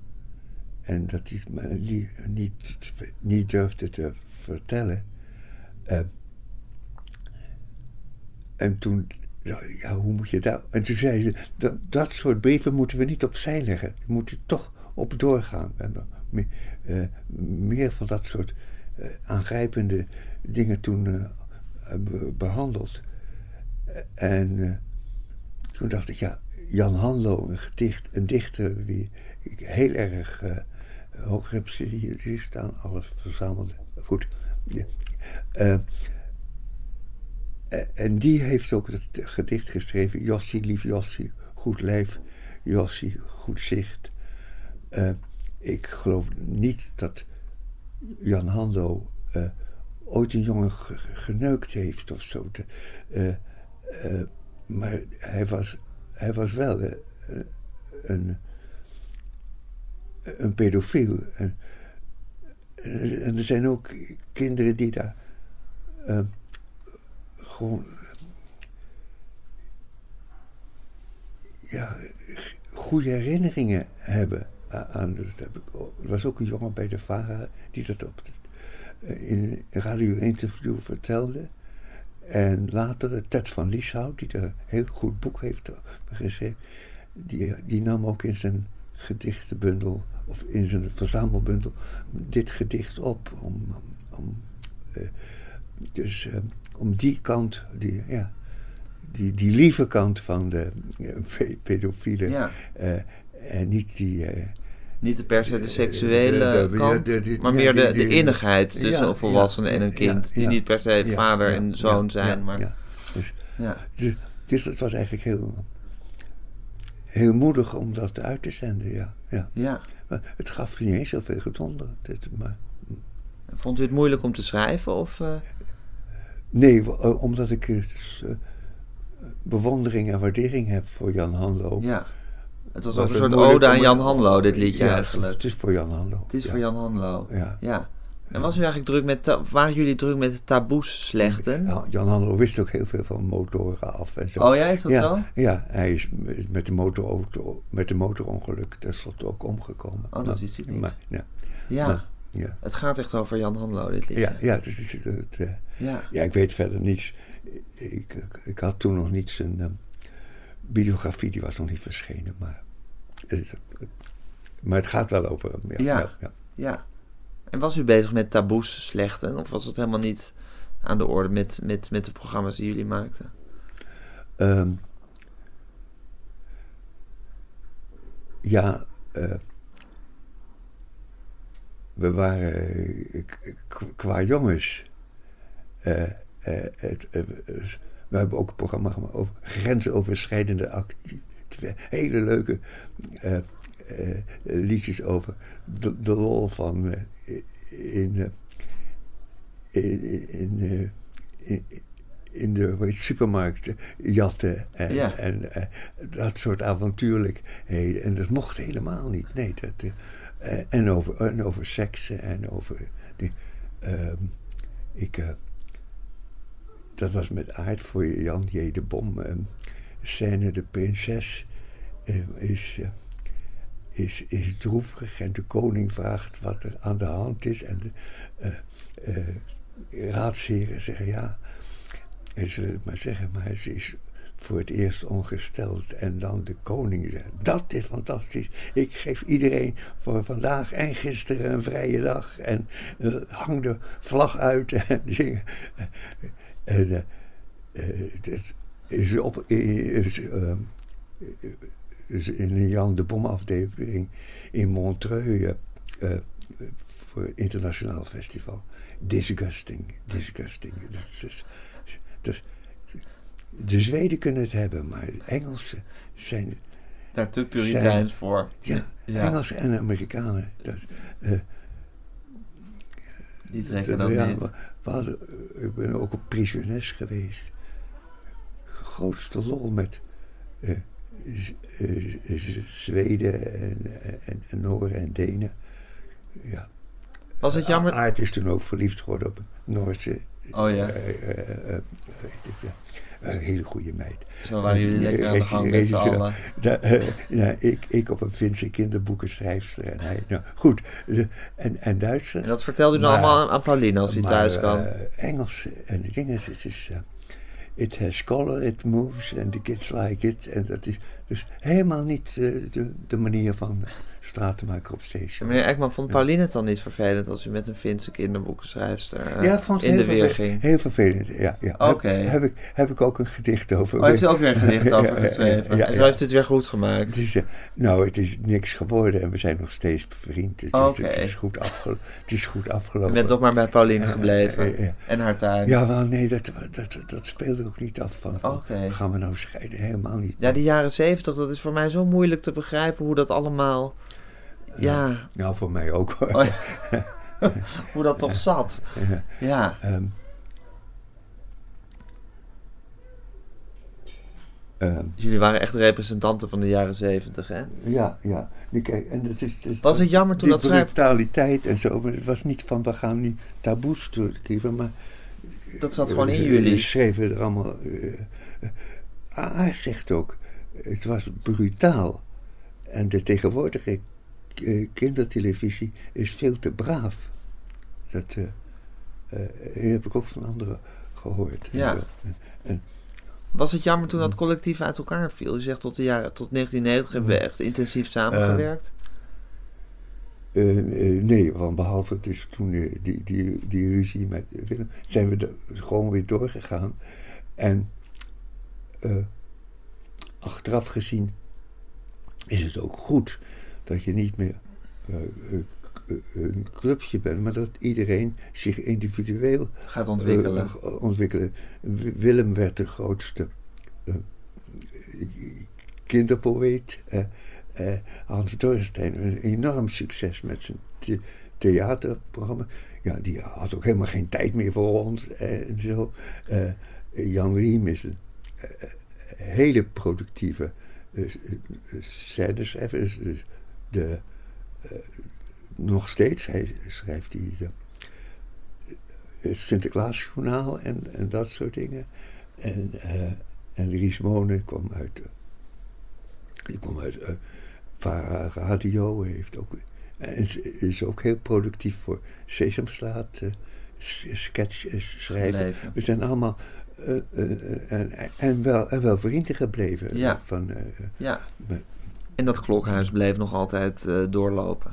en dat hij het niet, niet durfde te vertellen. Eh, en toen, ja, hoe moet je daar... En toen zei ze, dat, dat soort brieven moeten we niet opzij leggen. We moeten toch op doorgaan. We hebben meer, eh, meer van dat soort eh, aangrijpende dingen toen eh, be- behandeld. Eh, en toen dacht ik, ja, Jan Hanlo, een, dichter die heel erg hoog heb zitten staan, alles verzameld. Goed. Ja. Eh, en die heeft ook het gedicht geschreven, Jossie, lief Jossie, goed lijf, Jossie, goed zicht. Eh, ik geloof niet dat Jan Hando eh, ooit een jongen ge- ge- geneukt heeft of zo. Maar hij was, hij was wel een, een pedofiel. En, en er zijn ook kinderen die daar gewoon ja, goede herinneringen hebben aan. Dat heb ik, er was ook een jongen bij de VARA die dat op eh, in een radio-interview vertelde. En later Ted van Lieshout, die een heel goed boek heeft geschreven, die, die nam ook in zijn gedichtenbundel, of in zijn verzamelbundel, dit gedicht op. Om, om, eh, dus eh, om die kant, die, ja, die, die lieve kant van de eh, pe- pedofielen. Ja. eh, en niet die. Niet per se de seksuele kant, maar meer de, de innigheid tussen een volwassene en een kind. die niet per se vader en zoon zijn, ja, maar... Dus, Ja. dus, dus het was eigenlijk heel, heel moedig om dat uit te zenden, ja. ja. Ja. Maar het gaf niet eens zoveel gedonder. Dit, maar, Vond u het moeilijk om te schrijven? Of, nee, eh, omdat ik eh, s- eh, bewondering en waardering heb voor Jan Hanlo. ja. Het was, Was ook een soort moeilijk ode aan Jan Hanlo, dit liedje Ja, eigenlijk. Het is voor Jan Hanlo. Het is ja. voor Jan Hanlo. Ja. Ja. En was u eigenlijk druk met, waren jullie druk met taboes slechten? Ja, Jan Hanlo wist ook heel veel van motoren af en zo. Oh ja, is dat zo? Ja, hij is met de, motorauto, met de motorongeluk tenslotte ook omgekomen. Oh, dat Maar- wist ik niet. Maar, ja, Ja. maar- ja. Het gaat echt over Jan Hanlo, dit liedje. Ja, ja, het is, het, het, eh, Ja. ja, ik weet verder niets. Ik, ik, had toen nog niet zijn ehm, bibliografie, die was nog niet verschenen. Maar het, maar het gaat wel over hem. Ja, Ja. ja, ja. Ja. En was u bezig met taboes slechten? Of was het helemaal niet aan de orde met, met, met de programma's die jullie maakten? Ehm, ja, eh, we waren eh, qua jongens. eh, eh, het, we hebben ook een programma gemaakt over grensoverschrijdende actie. Hele leuke liedjes over de, de lol van in, in, in, in, in de heet, supermarkt jatten en, Ja. en dat soort avontuurlijkheden. En dat mocht helemaal niet. Nee, dat, en, over, en over seksen en over. Ehm, ik, eh, dat was met aard voor Jan J. de Bom. ehm, scène De Prinses eh, is. eh, is, is droevig en de koning vraagt wat er aan de hand is. En de eh, eh, raadsheren zeggen ja. En zullen het maar zeggen, maar ze is voor het eerst ongesteld. En dan de koning zegt, dat is fantastisch. Ik geef iedereen voor vandaag en gisteren een vrije dag. En eh, hang de vlag uit en dingen. En eh, eh, is op... Is, is in een Jan de Bom afdeling in Montreux eh, eh, voor het internationaal festival. Disgusting, disgusting. De Zweden kunnen het hebben, maar de Engelsen zijn... Daar te puriteins voor. Ja, Ja. Engelsen en Amerikanen. Dat, eh, Die trekken dat- ja, niet. we- we hadden, ik ben ook op prisoners geweest. Grootste lol met eh, Z- eh, Z- Zweden en, en, en en Denen. Ja. Was het jammer? Aard is toen ook verliefd geworden op Noorse. Oh ja. Eh. Een hele goede meid. Zo waren jullie lekker aan de gang met z'n Regisseur. allen. Da- eh, ja, ik, ik op een Finse kinderboekenschrijfster en hij. Nou, goed, en, en Duitser. En dat vertelde u dan allemaal aan, Pauline als u thuis kwam. eh, Engels en de dingen, het is. eh, it has color, it moves and the kids like it. En dat is dus helemaal niet eh, de, de manier van stratenmaker op station. Meneer Ekman, vond Pauline het dan niet vervelend als u met een Finse kinderboekenschrijfster eh, ja, vond in de heel, weer verve- ging? heel vervelend. Ja, ja. Oké. Heb, heb, ik, heb ik ook een gedicht over. Oh, heeft u ook weer een gedicht over geschreven? ja, en zo heeft u het weer goed gemaakt. Het is, eh, nou, het is niks geworden en we zijn nog steeds bevriend. Het is, het is, goed, afgelo- het is goed U afgelopen. bent toch maar bij Pauline gebleven. En haar tuin. Ja, wel, nee, dat, dat, dat speelde ook niet af van, van gaan we nou scheiden? Helemaal niet. Ja, die jaren dat is voor mij zo moeilijk te begrijpen hoe dat allemaal Ja, Nou, voor mij ook hoor. Oh, hoe dat toch zat. Ja, ehm, jullie waren echt representanten van de jaren zeventig, hè? ja, ja. Kijk, en het is, Was het jammer toen dat schrijf... brutaliteit en zo. Maar het was niet van we gaan nu taboes doorkieven, maar Dat zat gewoon in eh, jullie. schreven er allemaal. eh, eh, ah, hij zegt ook, het was brutaal. En de tegenwoordige eh, kindertelevisie is veel te braaf. Dat eh, eh, heb ik ook van anderen gehoord. Ja. En, Was het jammer toen dat collectief uit elkaar viel? Je zegt tot de jaren tot 1990 hebben we echt intensief samengewerkt. Eh, eh, nee, want behalve dus toen die, die, die ruzie met Willem, zijn we er gewoon weer doorgegaan. En achteraf gezien is het ook goed dat je niet meer eh, eh, eh, een clubje bent, maar dat iedereen zich individueel Gaat ontwikkelen. ontwikkelen. Willem werd de grootste eh, kinderpoëet. Hans Dorrestein, een enorm succes met zijn the- theaterprogramma. Ja, die had ook helemaal geen tijd meer voor ons en zo. Jan Riem is een hele productieve eh, eh, scèneschrijver. Dus- dus de, eh, nog steeds, hij schrijft die het Sinterklaasjournaal en, en dat soort dingen. En, eh en Ries Monen kwam uit, die kwam uit VARA Radio, heeft ook, en is, is ook heel productief voor Sesamstraat, s- sketch schrijven. We zijn allemaal eh, eh, en, en, wel, en wel vrienden gebleven. Ja. Van, eh, Ja. maar- En dat klokhuis bleef nog altijd eh, doorlopen.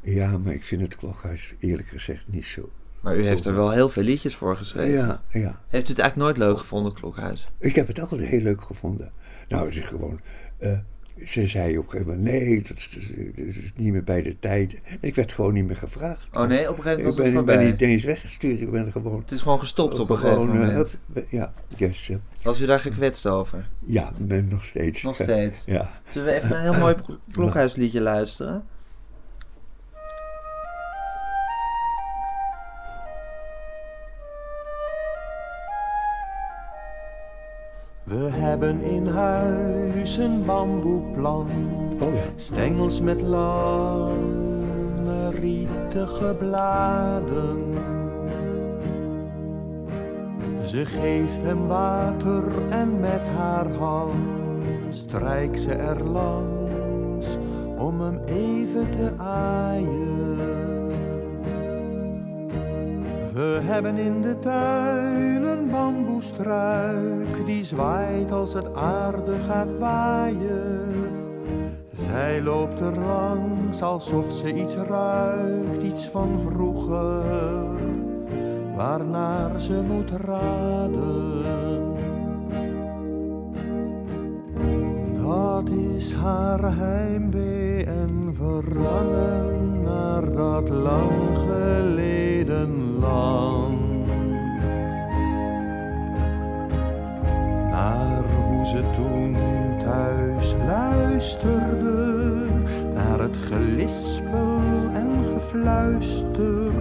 ja, maar ik vind het klokhuis eerlijk gezegd niet zo. Maar u heeft er wel heel veel liedjes voor geschreven. Ja, ja. Heeft u het eigenlijk nooit leuk gevonden, klokhuis? Ik heb het altijd heel leuk gevonden. Nou, het is gewoon. eh, ze zei op een gegeven moment: nee, dat is, dat is niet meer bij de tijd. En ik werd gewoon niet meer gevraagd. Oh nee, op een gegeven moment was ik het ben, ik ben niet eens weggestuurd. Ik ben gewoon. Het is gewoon gestopt op een gegeven gewoon, eh, moment. ja, yes, Was u daar gekwetst over? ja, ik ben nog steeds. Nog steeds. Ja. Zullen we even een heel mooi klokhuisliedje luisteren? We hebben in huis een bamboeplan. Oh ja. Stengels met lange rietige bladen. Ze geeft hem water en met haar hand strijkt ze er langs om hem even te aaien. We hebben in de tuin een bamboestruik die zwaait als het aarde gaat waaien. Zij loopt er langs alsof ze iets ruikt, iets van vroeger, waarnaar ze moet raden. Dat is haar heimwee en verlangen naar dat lang. Naar hoe ze toen thuis luisterde, naar het gelispel en gefluister,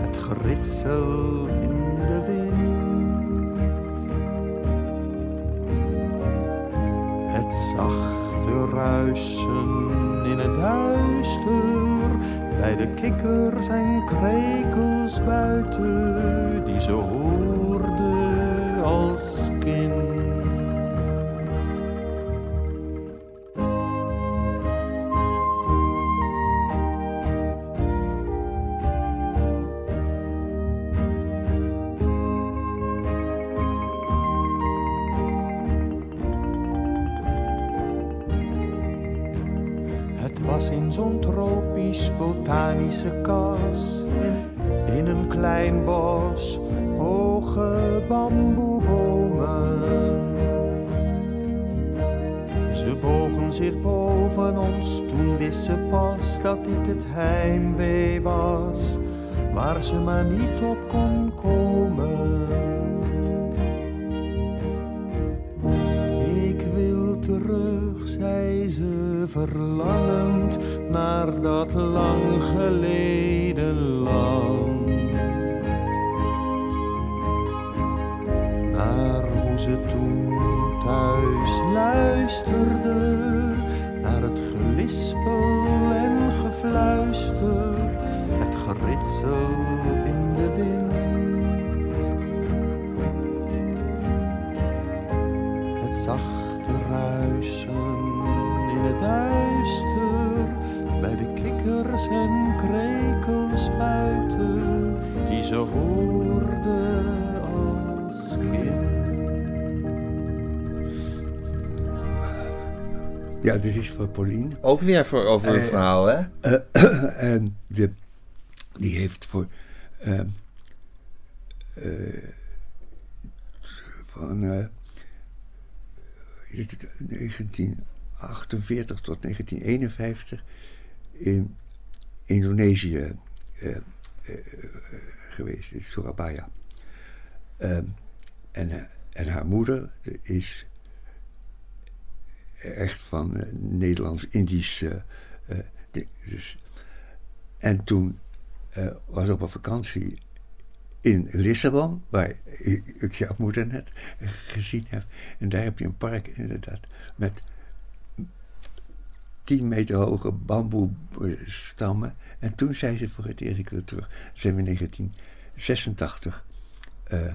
het geritsel in de wind. Het zachte ruisen in het duister, bij de kikkers en krekels buiten, die ze hoorde als kind. Bogen zich boven ons, toen wist ze pas dat dit het heimwee was. Waar ze maar niet op kon komen. Ik wil terug, zei ze verlangend naar dat lang geleden land. Naar hoe ze toen thuis luisterde en gefluister, het geritsel in de wind. Het zachte ruisen in het duister, bij de kikkers en krekels buiten, die ze hoorde Ja, dit is voor Pauline. Ook weer voor over een Eh, vrouw, hè? Eh, en de, die heeft voor. ehm, eh, van eh, is het 1948 tot 1951 in Indonesië eh, eh, geweest, in Surabaya. Ehm, en, en haar moeder is echt van eh, Nederlands-Indisch. eh, eh, dus. En toen was ik op een vakantie in Lissabon, waar ik jouw moeder net gezien heb. En daar heb je een park inderdaad met 10 meter hoge bamboestammen. En toen zei ze voor het eerst, ik wil terug, zijn we in 1986 eh,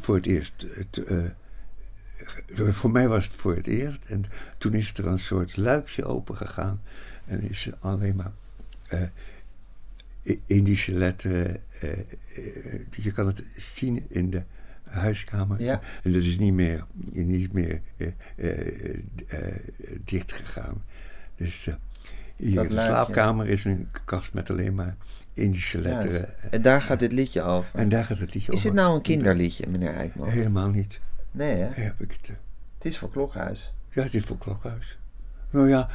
voor het eerst voor mij was het voor het eerst. En toen is er een soort luikje open gegaan. En is alleen maar eh, Indische letteren. eh, eh, je kan het zien in de huiskamer. Ja. En dat is niet meer, niet meer dicht gegaan. Dus hier Dat in de slaapkamer is een kast met alleen maar Indische letteren. En daar gaat dit liedje over. En daar gaat het liedje Is over. het nou een kinderliedje, meneer Eijkman? Helemaal niet. Nee, hè? Heb ik het. eh, Het is voor Klokhuis. Ja, het is voor Klokhuis. Nou ja.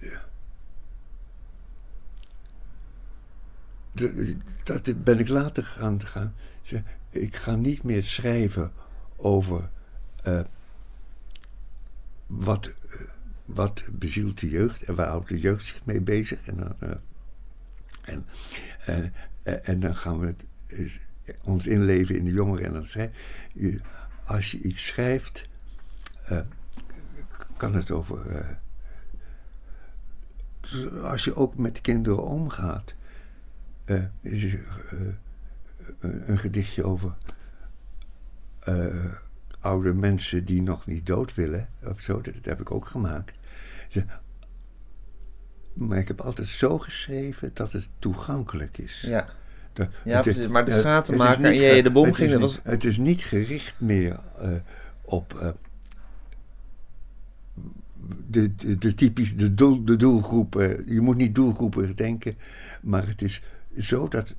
ja. De- Dat ben ik later gaan gaan. Ik ga niet meer schrijven over eh, wat, eh, wat bezielt de jeugd en waar houdt de jeugd zich mee bezig. En dan, eh, en, eh, eh, en dan gaan we het, ons inleven in de jongeren. En dan je, als je iets schrijft, eh, kan het over. eh, als je ook met kinderen omgaat, eh, is een, gedichtje over oude mensen die nog niet dood willen, of zo, dat, heb ik ook gemaakt. Maar ik heb altijd zo geschreven dat het toegankelijk is. Ja. De- Ja, het is- precies. Maar de stratenmaker het en ge- de Bom het gingen, niet- dat Het is niet gericht meer eh, op eh, de, de, de typisch de, doel, de doelgroep. eh, je moet niet doelgroepen denken, maar het is zo dat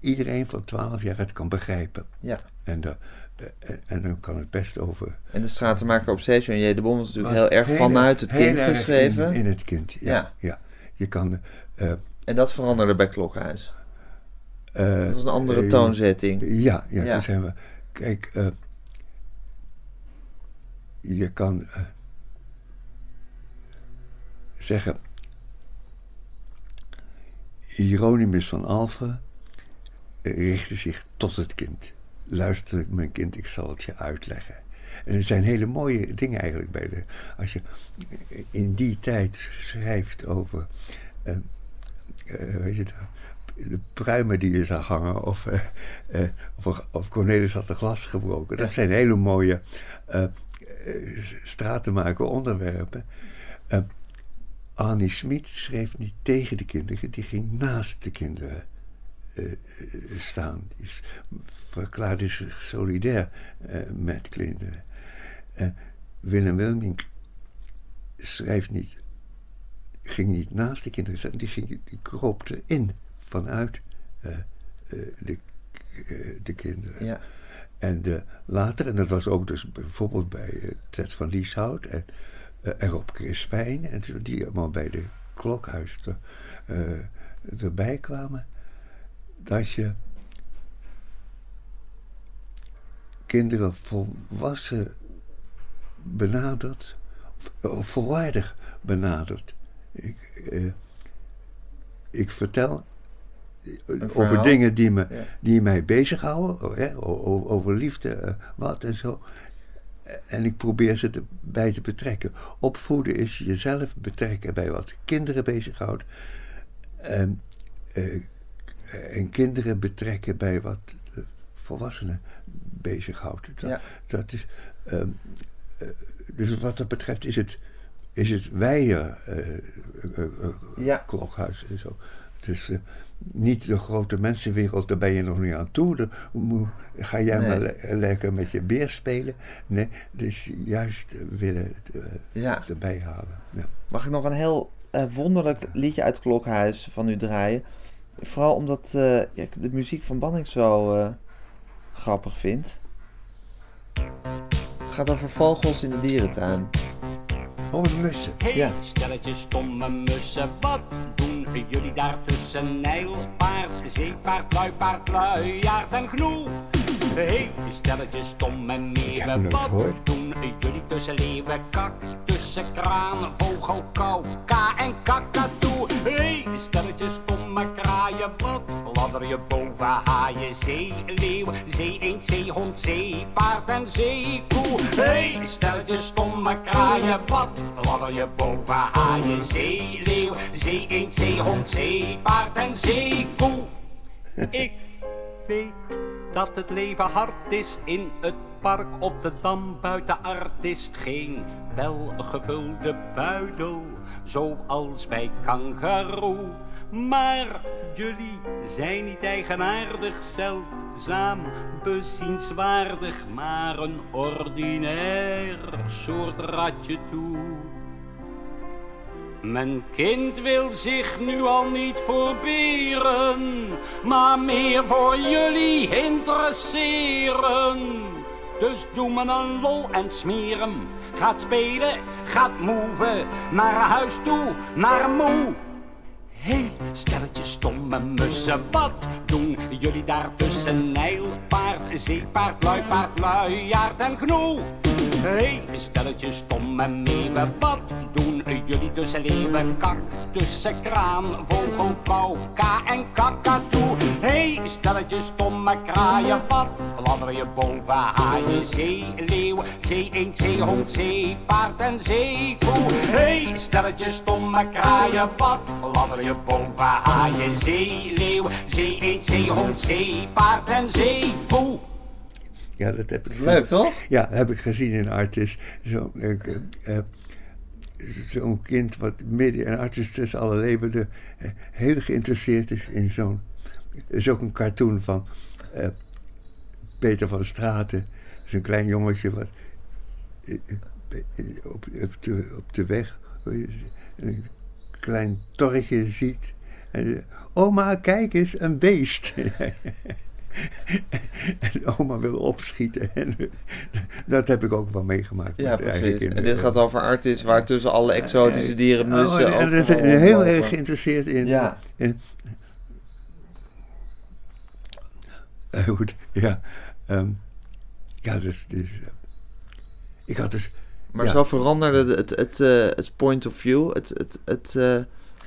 iedereen van 12 jaar het kan begrijpen. Ja. En, de, eh, en dan kan het best over. En de stratenmaker op Station en J. de Bom was natuurlijk was heel erg heel vanuit het kind geschreven. In, in het kind, ja. Ja. ja. Je kan. En dat veranderde bij Klokhuis. Eh, Dat was een andere eh, toonzetting. Ja, ja, Ja. toen zijn we. Kijk, eh, je kan eh, zeggen. Hieronymus van Alphen eh, richtte zich tot het kind. Luister, mijn kind, ik zal het je uitleggen. En er zijn hele mooie dingen eigenlijk bij de. Als je in die tijd schrijft over. eh, eh, weet je, de, de pruimen die je zag hangen. Of, eh, eh, of, of Cornelis had een glas gebroken. Dat zijn hele mooie eh eh, stratenmaker onderwerpen. Eh, Annie Smit schreef niet tegen de kinderen, die ging naast de kinderen staan. Die is- verklaarde zich solidair met kinderen. Willem Wilming schrijft niet, ging niet naast de kinderen staan, die, ging, die kroop erin vanuit eh, eh, de, eh, de kinderen. Ja. En de, later, en dat was ook dus bijvoorbeeld bij Ted van Lieshout en, en Rob Crispijn, en die allemaal bij de klokhuis eh, erbij kwamen, dat je kinderen volwassen benadert volwaardig benaderd. Ik, eh, ik vertel over dingen die, me, Ja. die mij bezighouden, oh, hè, over liefde, eh, wat en zo. En ik probeer ze erbij te betrekken. Opvoeden is jezelf betrekken bij wat kinderen bezighoudt. En, eh, en kinderen betrekken bij wat de volwassenen bezighoudt. Dat, Ja. dat is, ehm, eh, dus wat dat betreft is het, is het eh, eh, eh, Ja. klokhuis en zo. Dus niet de grote mensenwereld, daar ben je nog niet aan toe. Dan ga jij Nee. maar le- lekker met je beer spelen. Nee, dus juist willen Ja. erbij halen. Ja. Mag ik nog een heel eh, wonderlijk liedje uit Klokhuis van u draaien? Vooral omdat ik de muziek van Banning zo grappig vind. Het gaat over vogels in de dierentuin. Oh, de mussen. Hey, Ja. stelletje stomme mussen, wat doen jullie daar tussen? Nijlpaard, zeepaard, luipaard, luiaard en gnoe. Hey, stelletje stomme meeuwen, wat doen jullie tussen leeuwen, kak, tussen kraan, vogel, kou, ka en kakatoe? Hey, stelletje stomme kraaien, wat fladder je boven haaien, zeeleeuw, zeeend, zeehond, zeepaard en zeekoe? Hey, stelletje stomme kraaien, wat fladder je boven haaien, zeeleeuw, zeeend, zeehond, zeepaard en zeekoe? Ik weet dat het leven hard is in het park op de dam buiten Artis. Geen welgevulde buidel, zoals bij kangaroo. Maar jullie zijn niet eigenaardig, zeldzaam, bezienswaardig, maar een ordinair soort ratje toe. Mijn kind wil zich nu al niet voor beren, maar meer voor jullie interesseren. Dus doe me een lol en smeer hem. Gaat spelen, gaat moven, naar huis toe, naar moe. Hey, stelletje stomme mussen, wat doen jullie daar tussen? Nijlpaard, zeepaard, luipaard, luiaard en gnoe. Hey, stelletje stomme meeuwen, wat doen jullie tussen leeuwen? Kak, tussen kraan, vogel, pauw, ka en kakatoe. Hey, stelletje stomme kraaien, wat fladder je boven haaien? Zeeleeuw, zeeend, zeehond, zeepaard en zeekoe. Hey, stelletje stomme kraaien, wat fladder je boven haaien? Zeeleeuw, zeeend, zeehond, zeepaard en zeekoe. Ja, dat heb ik Leuk, toch? Ja, heb ik gezien in Artis. Eh, eh, Zo'n kind wat midden in Artis tussen alle levenden eh, heel geïnteresseerd is in zo'n... Er is ook een cartoon van Peter van Straten. Zo'n klein jongetje wat op, op, de, op de weg een klein torretje ziet. En, Oma, kijk eens, een beest. En oma wil opschieten. En dat heb ik ook wel meegemaakt. Ja, precies. En dit gaat over Artis, waar tussen alle exotische dieren Oh, mussen... en dat is gewoon heel erg geïnteresseerd in. Ja. in Eh, goed, ja. ehm, ja, dus. dus eh, ik had dus. Maar ja. zo veranderde het, het, eh, het point of view, het, het, het eh,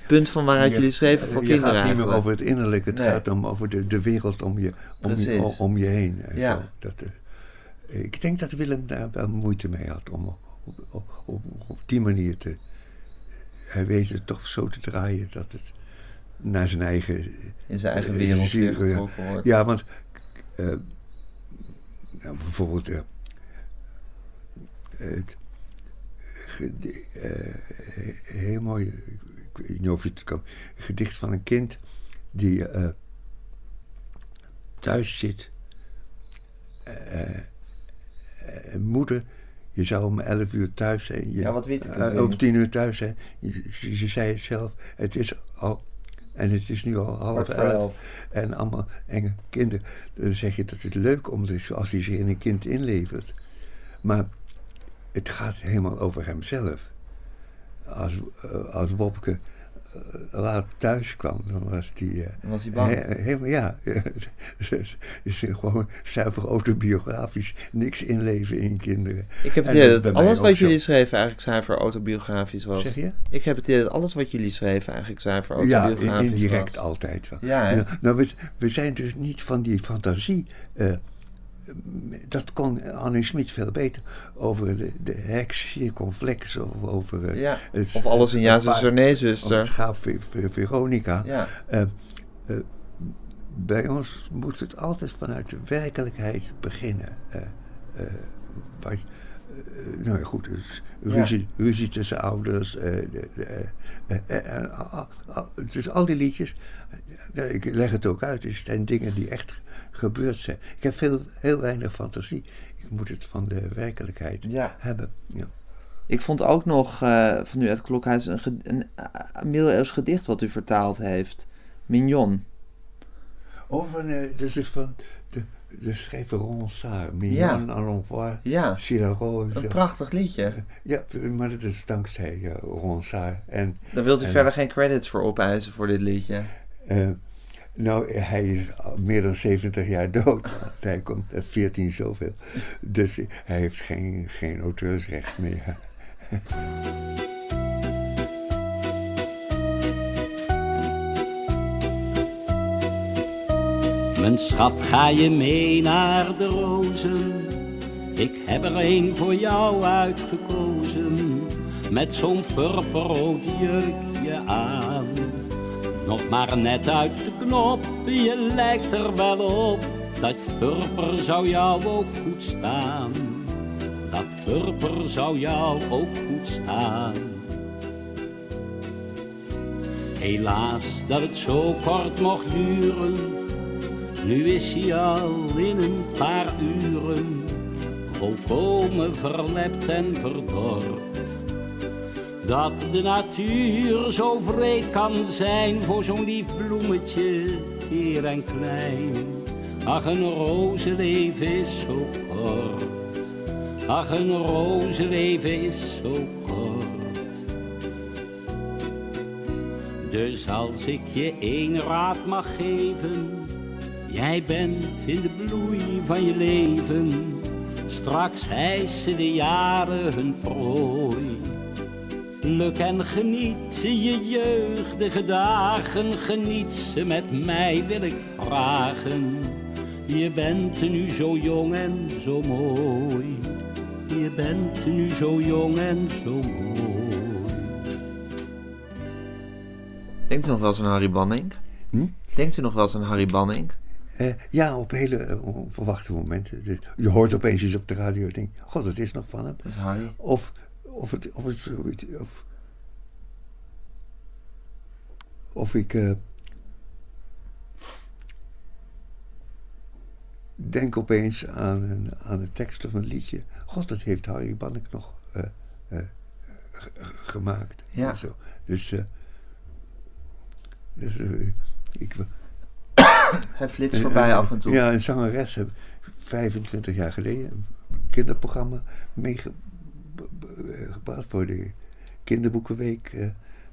punt van waaruit jullie schreven voor je kinderen gaat niet meer over het innerlijke, het Nee. gaat om over de, de wereld om je, om je, om je heen. En Ja. zo. Dat, eh, ik denk dat Willem daar wel moeite mee had om op, op, op, op die manier te. Hij weet het toch zo te draaien dat het naar zijn eigen. In zijn eigen eh, wereld ziel- weer getrokken wordt. Ja, want eh, nou, bijvoorbeeld eh, het eh, heel mooi, ik weet niet of je het kan, een gedicht van een kind die eh, thuis zit. Een moeder, je zou om 11 uur thuis zijn. Je, Ja, wat weet ik Om niet. 10 uur thuis zijn. Je, ze, ze zei het zelf, het is al, en het is nu al half elf. En allemaal enge kinderen. Dan zeg je dat het leuk om dus als hij zich in een kind inlevert. Maar het gaat helemaal over hemzelf. Als, eh, als Wopke eh, laat thuis kwam, dan was hij... eh, Dan was hij bang. he- ja. is, is gewoon zuiver autobiografisch. Niks inleven in kinderen. Ik heb het idee dat alles wat jullie schreven eigenlijk zuiver autobiografisch was. Zeg je? Ik heb het idee dat alles wat jullie schreven eigenlijk zuiver Ja, autobiografisch in- indirect was. altijd wel. Ja, nou, nou, we, we zijn dus niet van die fantasie. Dat kon Annie Smit veel beter over de, de heks of over... eh, Ja. het- Of alles in Ja, het zuster, nee, het schaap Ve- Ve- Veronica. Ja. Eh, eh, bij ons moet het altijd vanuit de werkelijkheid beginnen. Wat, eh, nou ja, goed, dus ruzie, ruzie tussen ouders. de, de, dus al die liedjes, ik leg het ook uit, het zijn dingen die echt gebeurd zijn. Ik heb veel, heel weinig fantasie. Ik moet het van de werkelijkheid Ja. hebben. Ja. Ik vond ook nog eh, van u uit Klokhuis een, een, eh, een middeleeuws gedicht wat u vertaald heeft. Mignon. Over, eh, dus is van de, de schrijver Ronsard, Mignon Ja, Cyrano. een prachtig liedje. Ja, maar dat is dankzij Ronsard. En, Daar wilt u En- verder geen credits voor opeisen voor dit liedje. Eh, nou, hij is meer dan 70 jaar dood. hij komt uit 14 zoveel. Dus hij heeft geen, geen auteursrecht meer. Mijn schat, ga je mee naar de rozen? Ik heb er een voor jou uitgekozen. Met zo'n purperrood jurkje aan. Nog maar net uit de knop, je lijkt er wel op. Dat purper zou jou ook goed staan. Dat purper zou jou ook goed staan. Helaas dat het zo kort mocht duren. Nu is hij al in een paar uren volkomen verlept en verdord. Dat de natuur zo vreed kan zijn voor zo'n lief bloemetje, teer en klein. Ach, een rozenleven is zo kort. Ach, een rozenleven is zo kort. Dus als ik je één raad mag geven, jij bent in de bloei van je leven. Straks hijsen de jaren hun prooi. Luk en geniet je jeugdige dagen, geniet ze met mij wil ik vragen. Je bent nu zo jong en zo mooi. Je bent nu zo jong en zo mooi. Denkt u nog wel eens aan Harry Banning? Hm? Denkt u nog wel eens aan Harry Banning? Eh, ja, op hele eh, onverwachte momenten. Je hoort opeens iets op de radio en denkt, god, dat is nog van hem. Dat is Harry. Of, of, het, of, het, of, of ik eh, denk opeens aan een, aan een tekst of een liedje. God, dat heeft Harry Bannek nog eh, eh, gemaakt. Ja. Zo. Dus, dus ik, Hij flitst voorbij af en toe. Ja, een zangeres heb 25 jaar geleden een kinderprogramma meegebracht voor de kinderboekenweek. eh,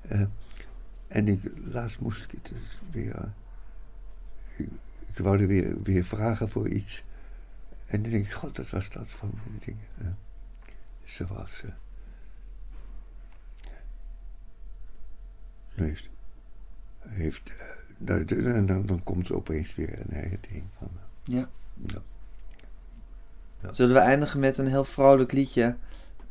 eh, en ik, laatst moest ik het dus weer. eh, ik, ik wou er weer, weer vragen voor iets. En dan denk ik, god, dat was dat van die dingen. ze was. nu heeft, heeft eh, nou, de- en dan, dan komt er opeens weer een herinnering van. eh, Ja. ja. Zullen we eindigen met een heel vrolijk liedje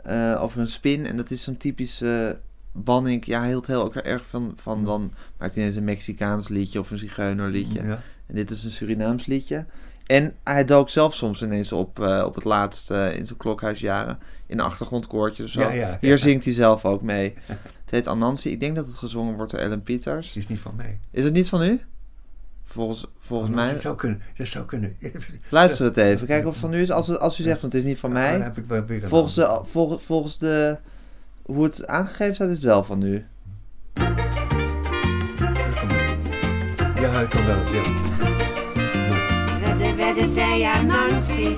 eh, over een spin. En dat is zo'n typische Banning. Ja, hij hield heel ook erg van, van dan maakt hij ineens een Mexicaans liedje of een Zigeunerliedje. Ja. En dit is een Surinaams liedje. En hij dook zelf soms ineens op, eh, op het laatst eh, in zijn klokhuisjaren in achtergrondkoortjes of zo. Ja, ja, Hier zingt hij zelf ook mee. Het heet Anansi. Ik denk dat het gezongen wordt door Ellen Peters. Is niet van mij. Is het niet van u? Volgens, volgens Oh, mij. Dat zou kunnen. Dat zou kunnen. Luister het even. Kijk of het van u is. Als, als u zegt van het is niet van dan mij. heb ik Volgens de, volgens, volgens de. Hoe het aangegeven staat, is het wel van u. Ja, ik kan wel. Ja. Wedden, wedden, zei ja Nancy.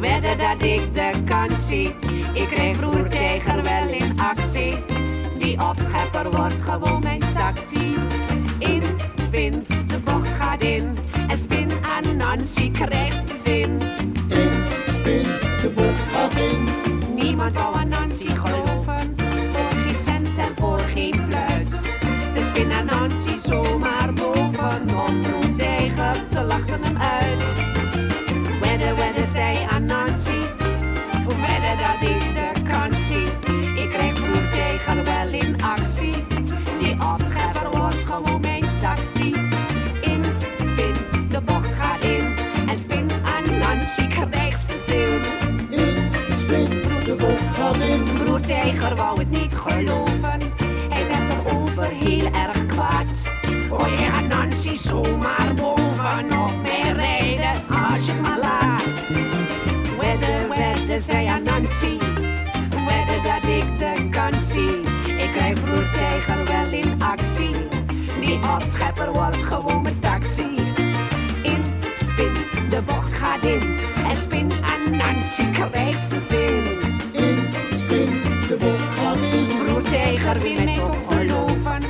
Wedden dat ik de kans zie. Ik kreeg roertijger wel in actie. Die Die opschepper wordt gewoon mijn taxi. In, spin, de bocht gaat in. En spin aan Nancy krijgt ze zin. In, spin, de bocht gaat in. Niemand wou aan Nancy geloven. Voor geen cent en voor geen fluit. De spin aan Nancy zomaar bovenop roept tegen. Ze lachten aan Nancy krijgt ze zin. In, spin, de bocht gaat in. Broer Tijger wou het niet geloven. Hij werd erover heel erg kwaad. Oh ja, Nancy zomaar bovenop mij rijden als je het maar laat. Wedden, wedden, zei aan Nancy. Wedden dat ik de kans zie. Ik krijg broer Tijger wel in actie. Die opschepper wordt gewoon mijn taxi. Gaat in. En spin aan Nancy krijgt ze zin. In, spin, de bocht gaat in. Broer Tijger wil mij toch geloven.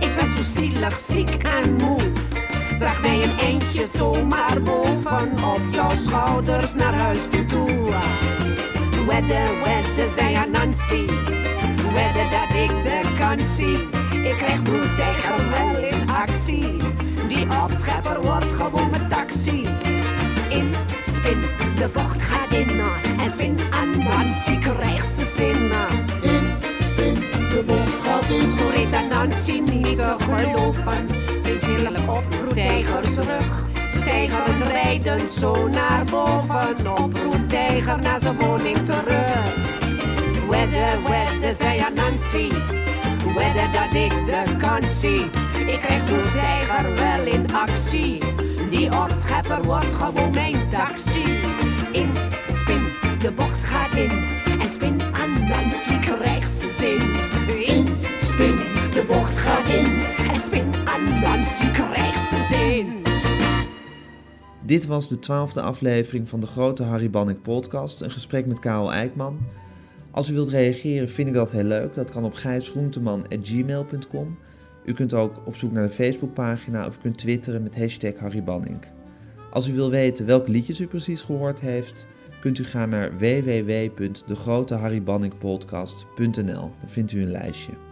Ik ben zo zielig, ziek en moe. Draag mij een eindje zomaar boven op jouw schouders naar huis toe. Wedden, wedden, zei aan Nancy. Wedden dat ik de kans zie. Ik krijg broer Tijger wel in actie. Die opschepper wordt gewoon mijn taxi. In, spin, de bocht gaat in. En spin aan Nancy krijgt ze zin. In, spin, de bocht gaat in. Zo reed aan Nancy niet te geloven. Zielig op Roetijgers rug. Stijgerend rijden zo naar boven. Op Roetijger naar zijn woning terug. Wedden, wedden, zei aan Nancy. Wedden dat ik de kans zie. Ik krijg Roetijger wel in actie. Die opschepper wordt gewoon mijn taxi. In, spin, de bocht gaat in. En spin aan Nancy krijgt ze zin. In, spin, de bocht gaat in. En spin aan Nancy krijgt ze zin. Dit was de twaalfde aflevering van de grote Harry Banning podcast, een gesprek met Karel Eijkman. Als u wilt reageren vind ik dat heel leuk, dat kan op gijsgroenteman.gmail.com. U kunt ook op zoek naar de Facebookpagina of u kunt twitteren met hashtag Harry. Als u wil weten welke liedjes u precies gehoord heeft, kunt u gaan naar www.degroteharrybanningpodcast.nl. Daar vindt u een lijstje.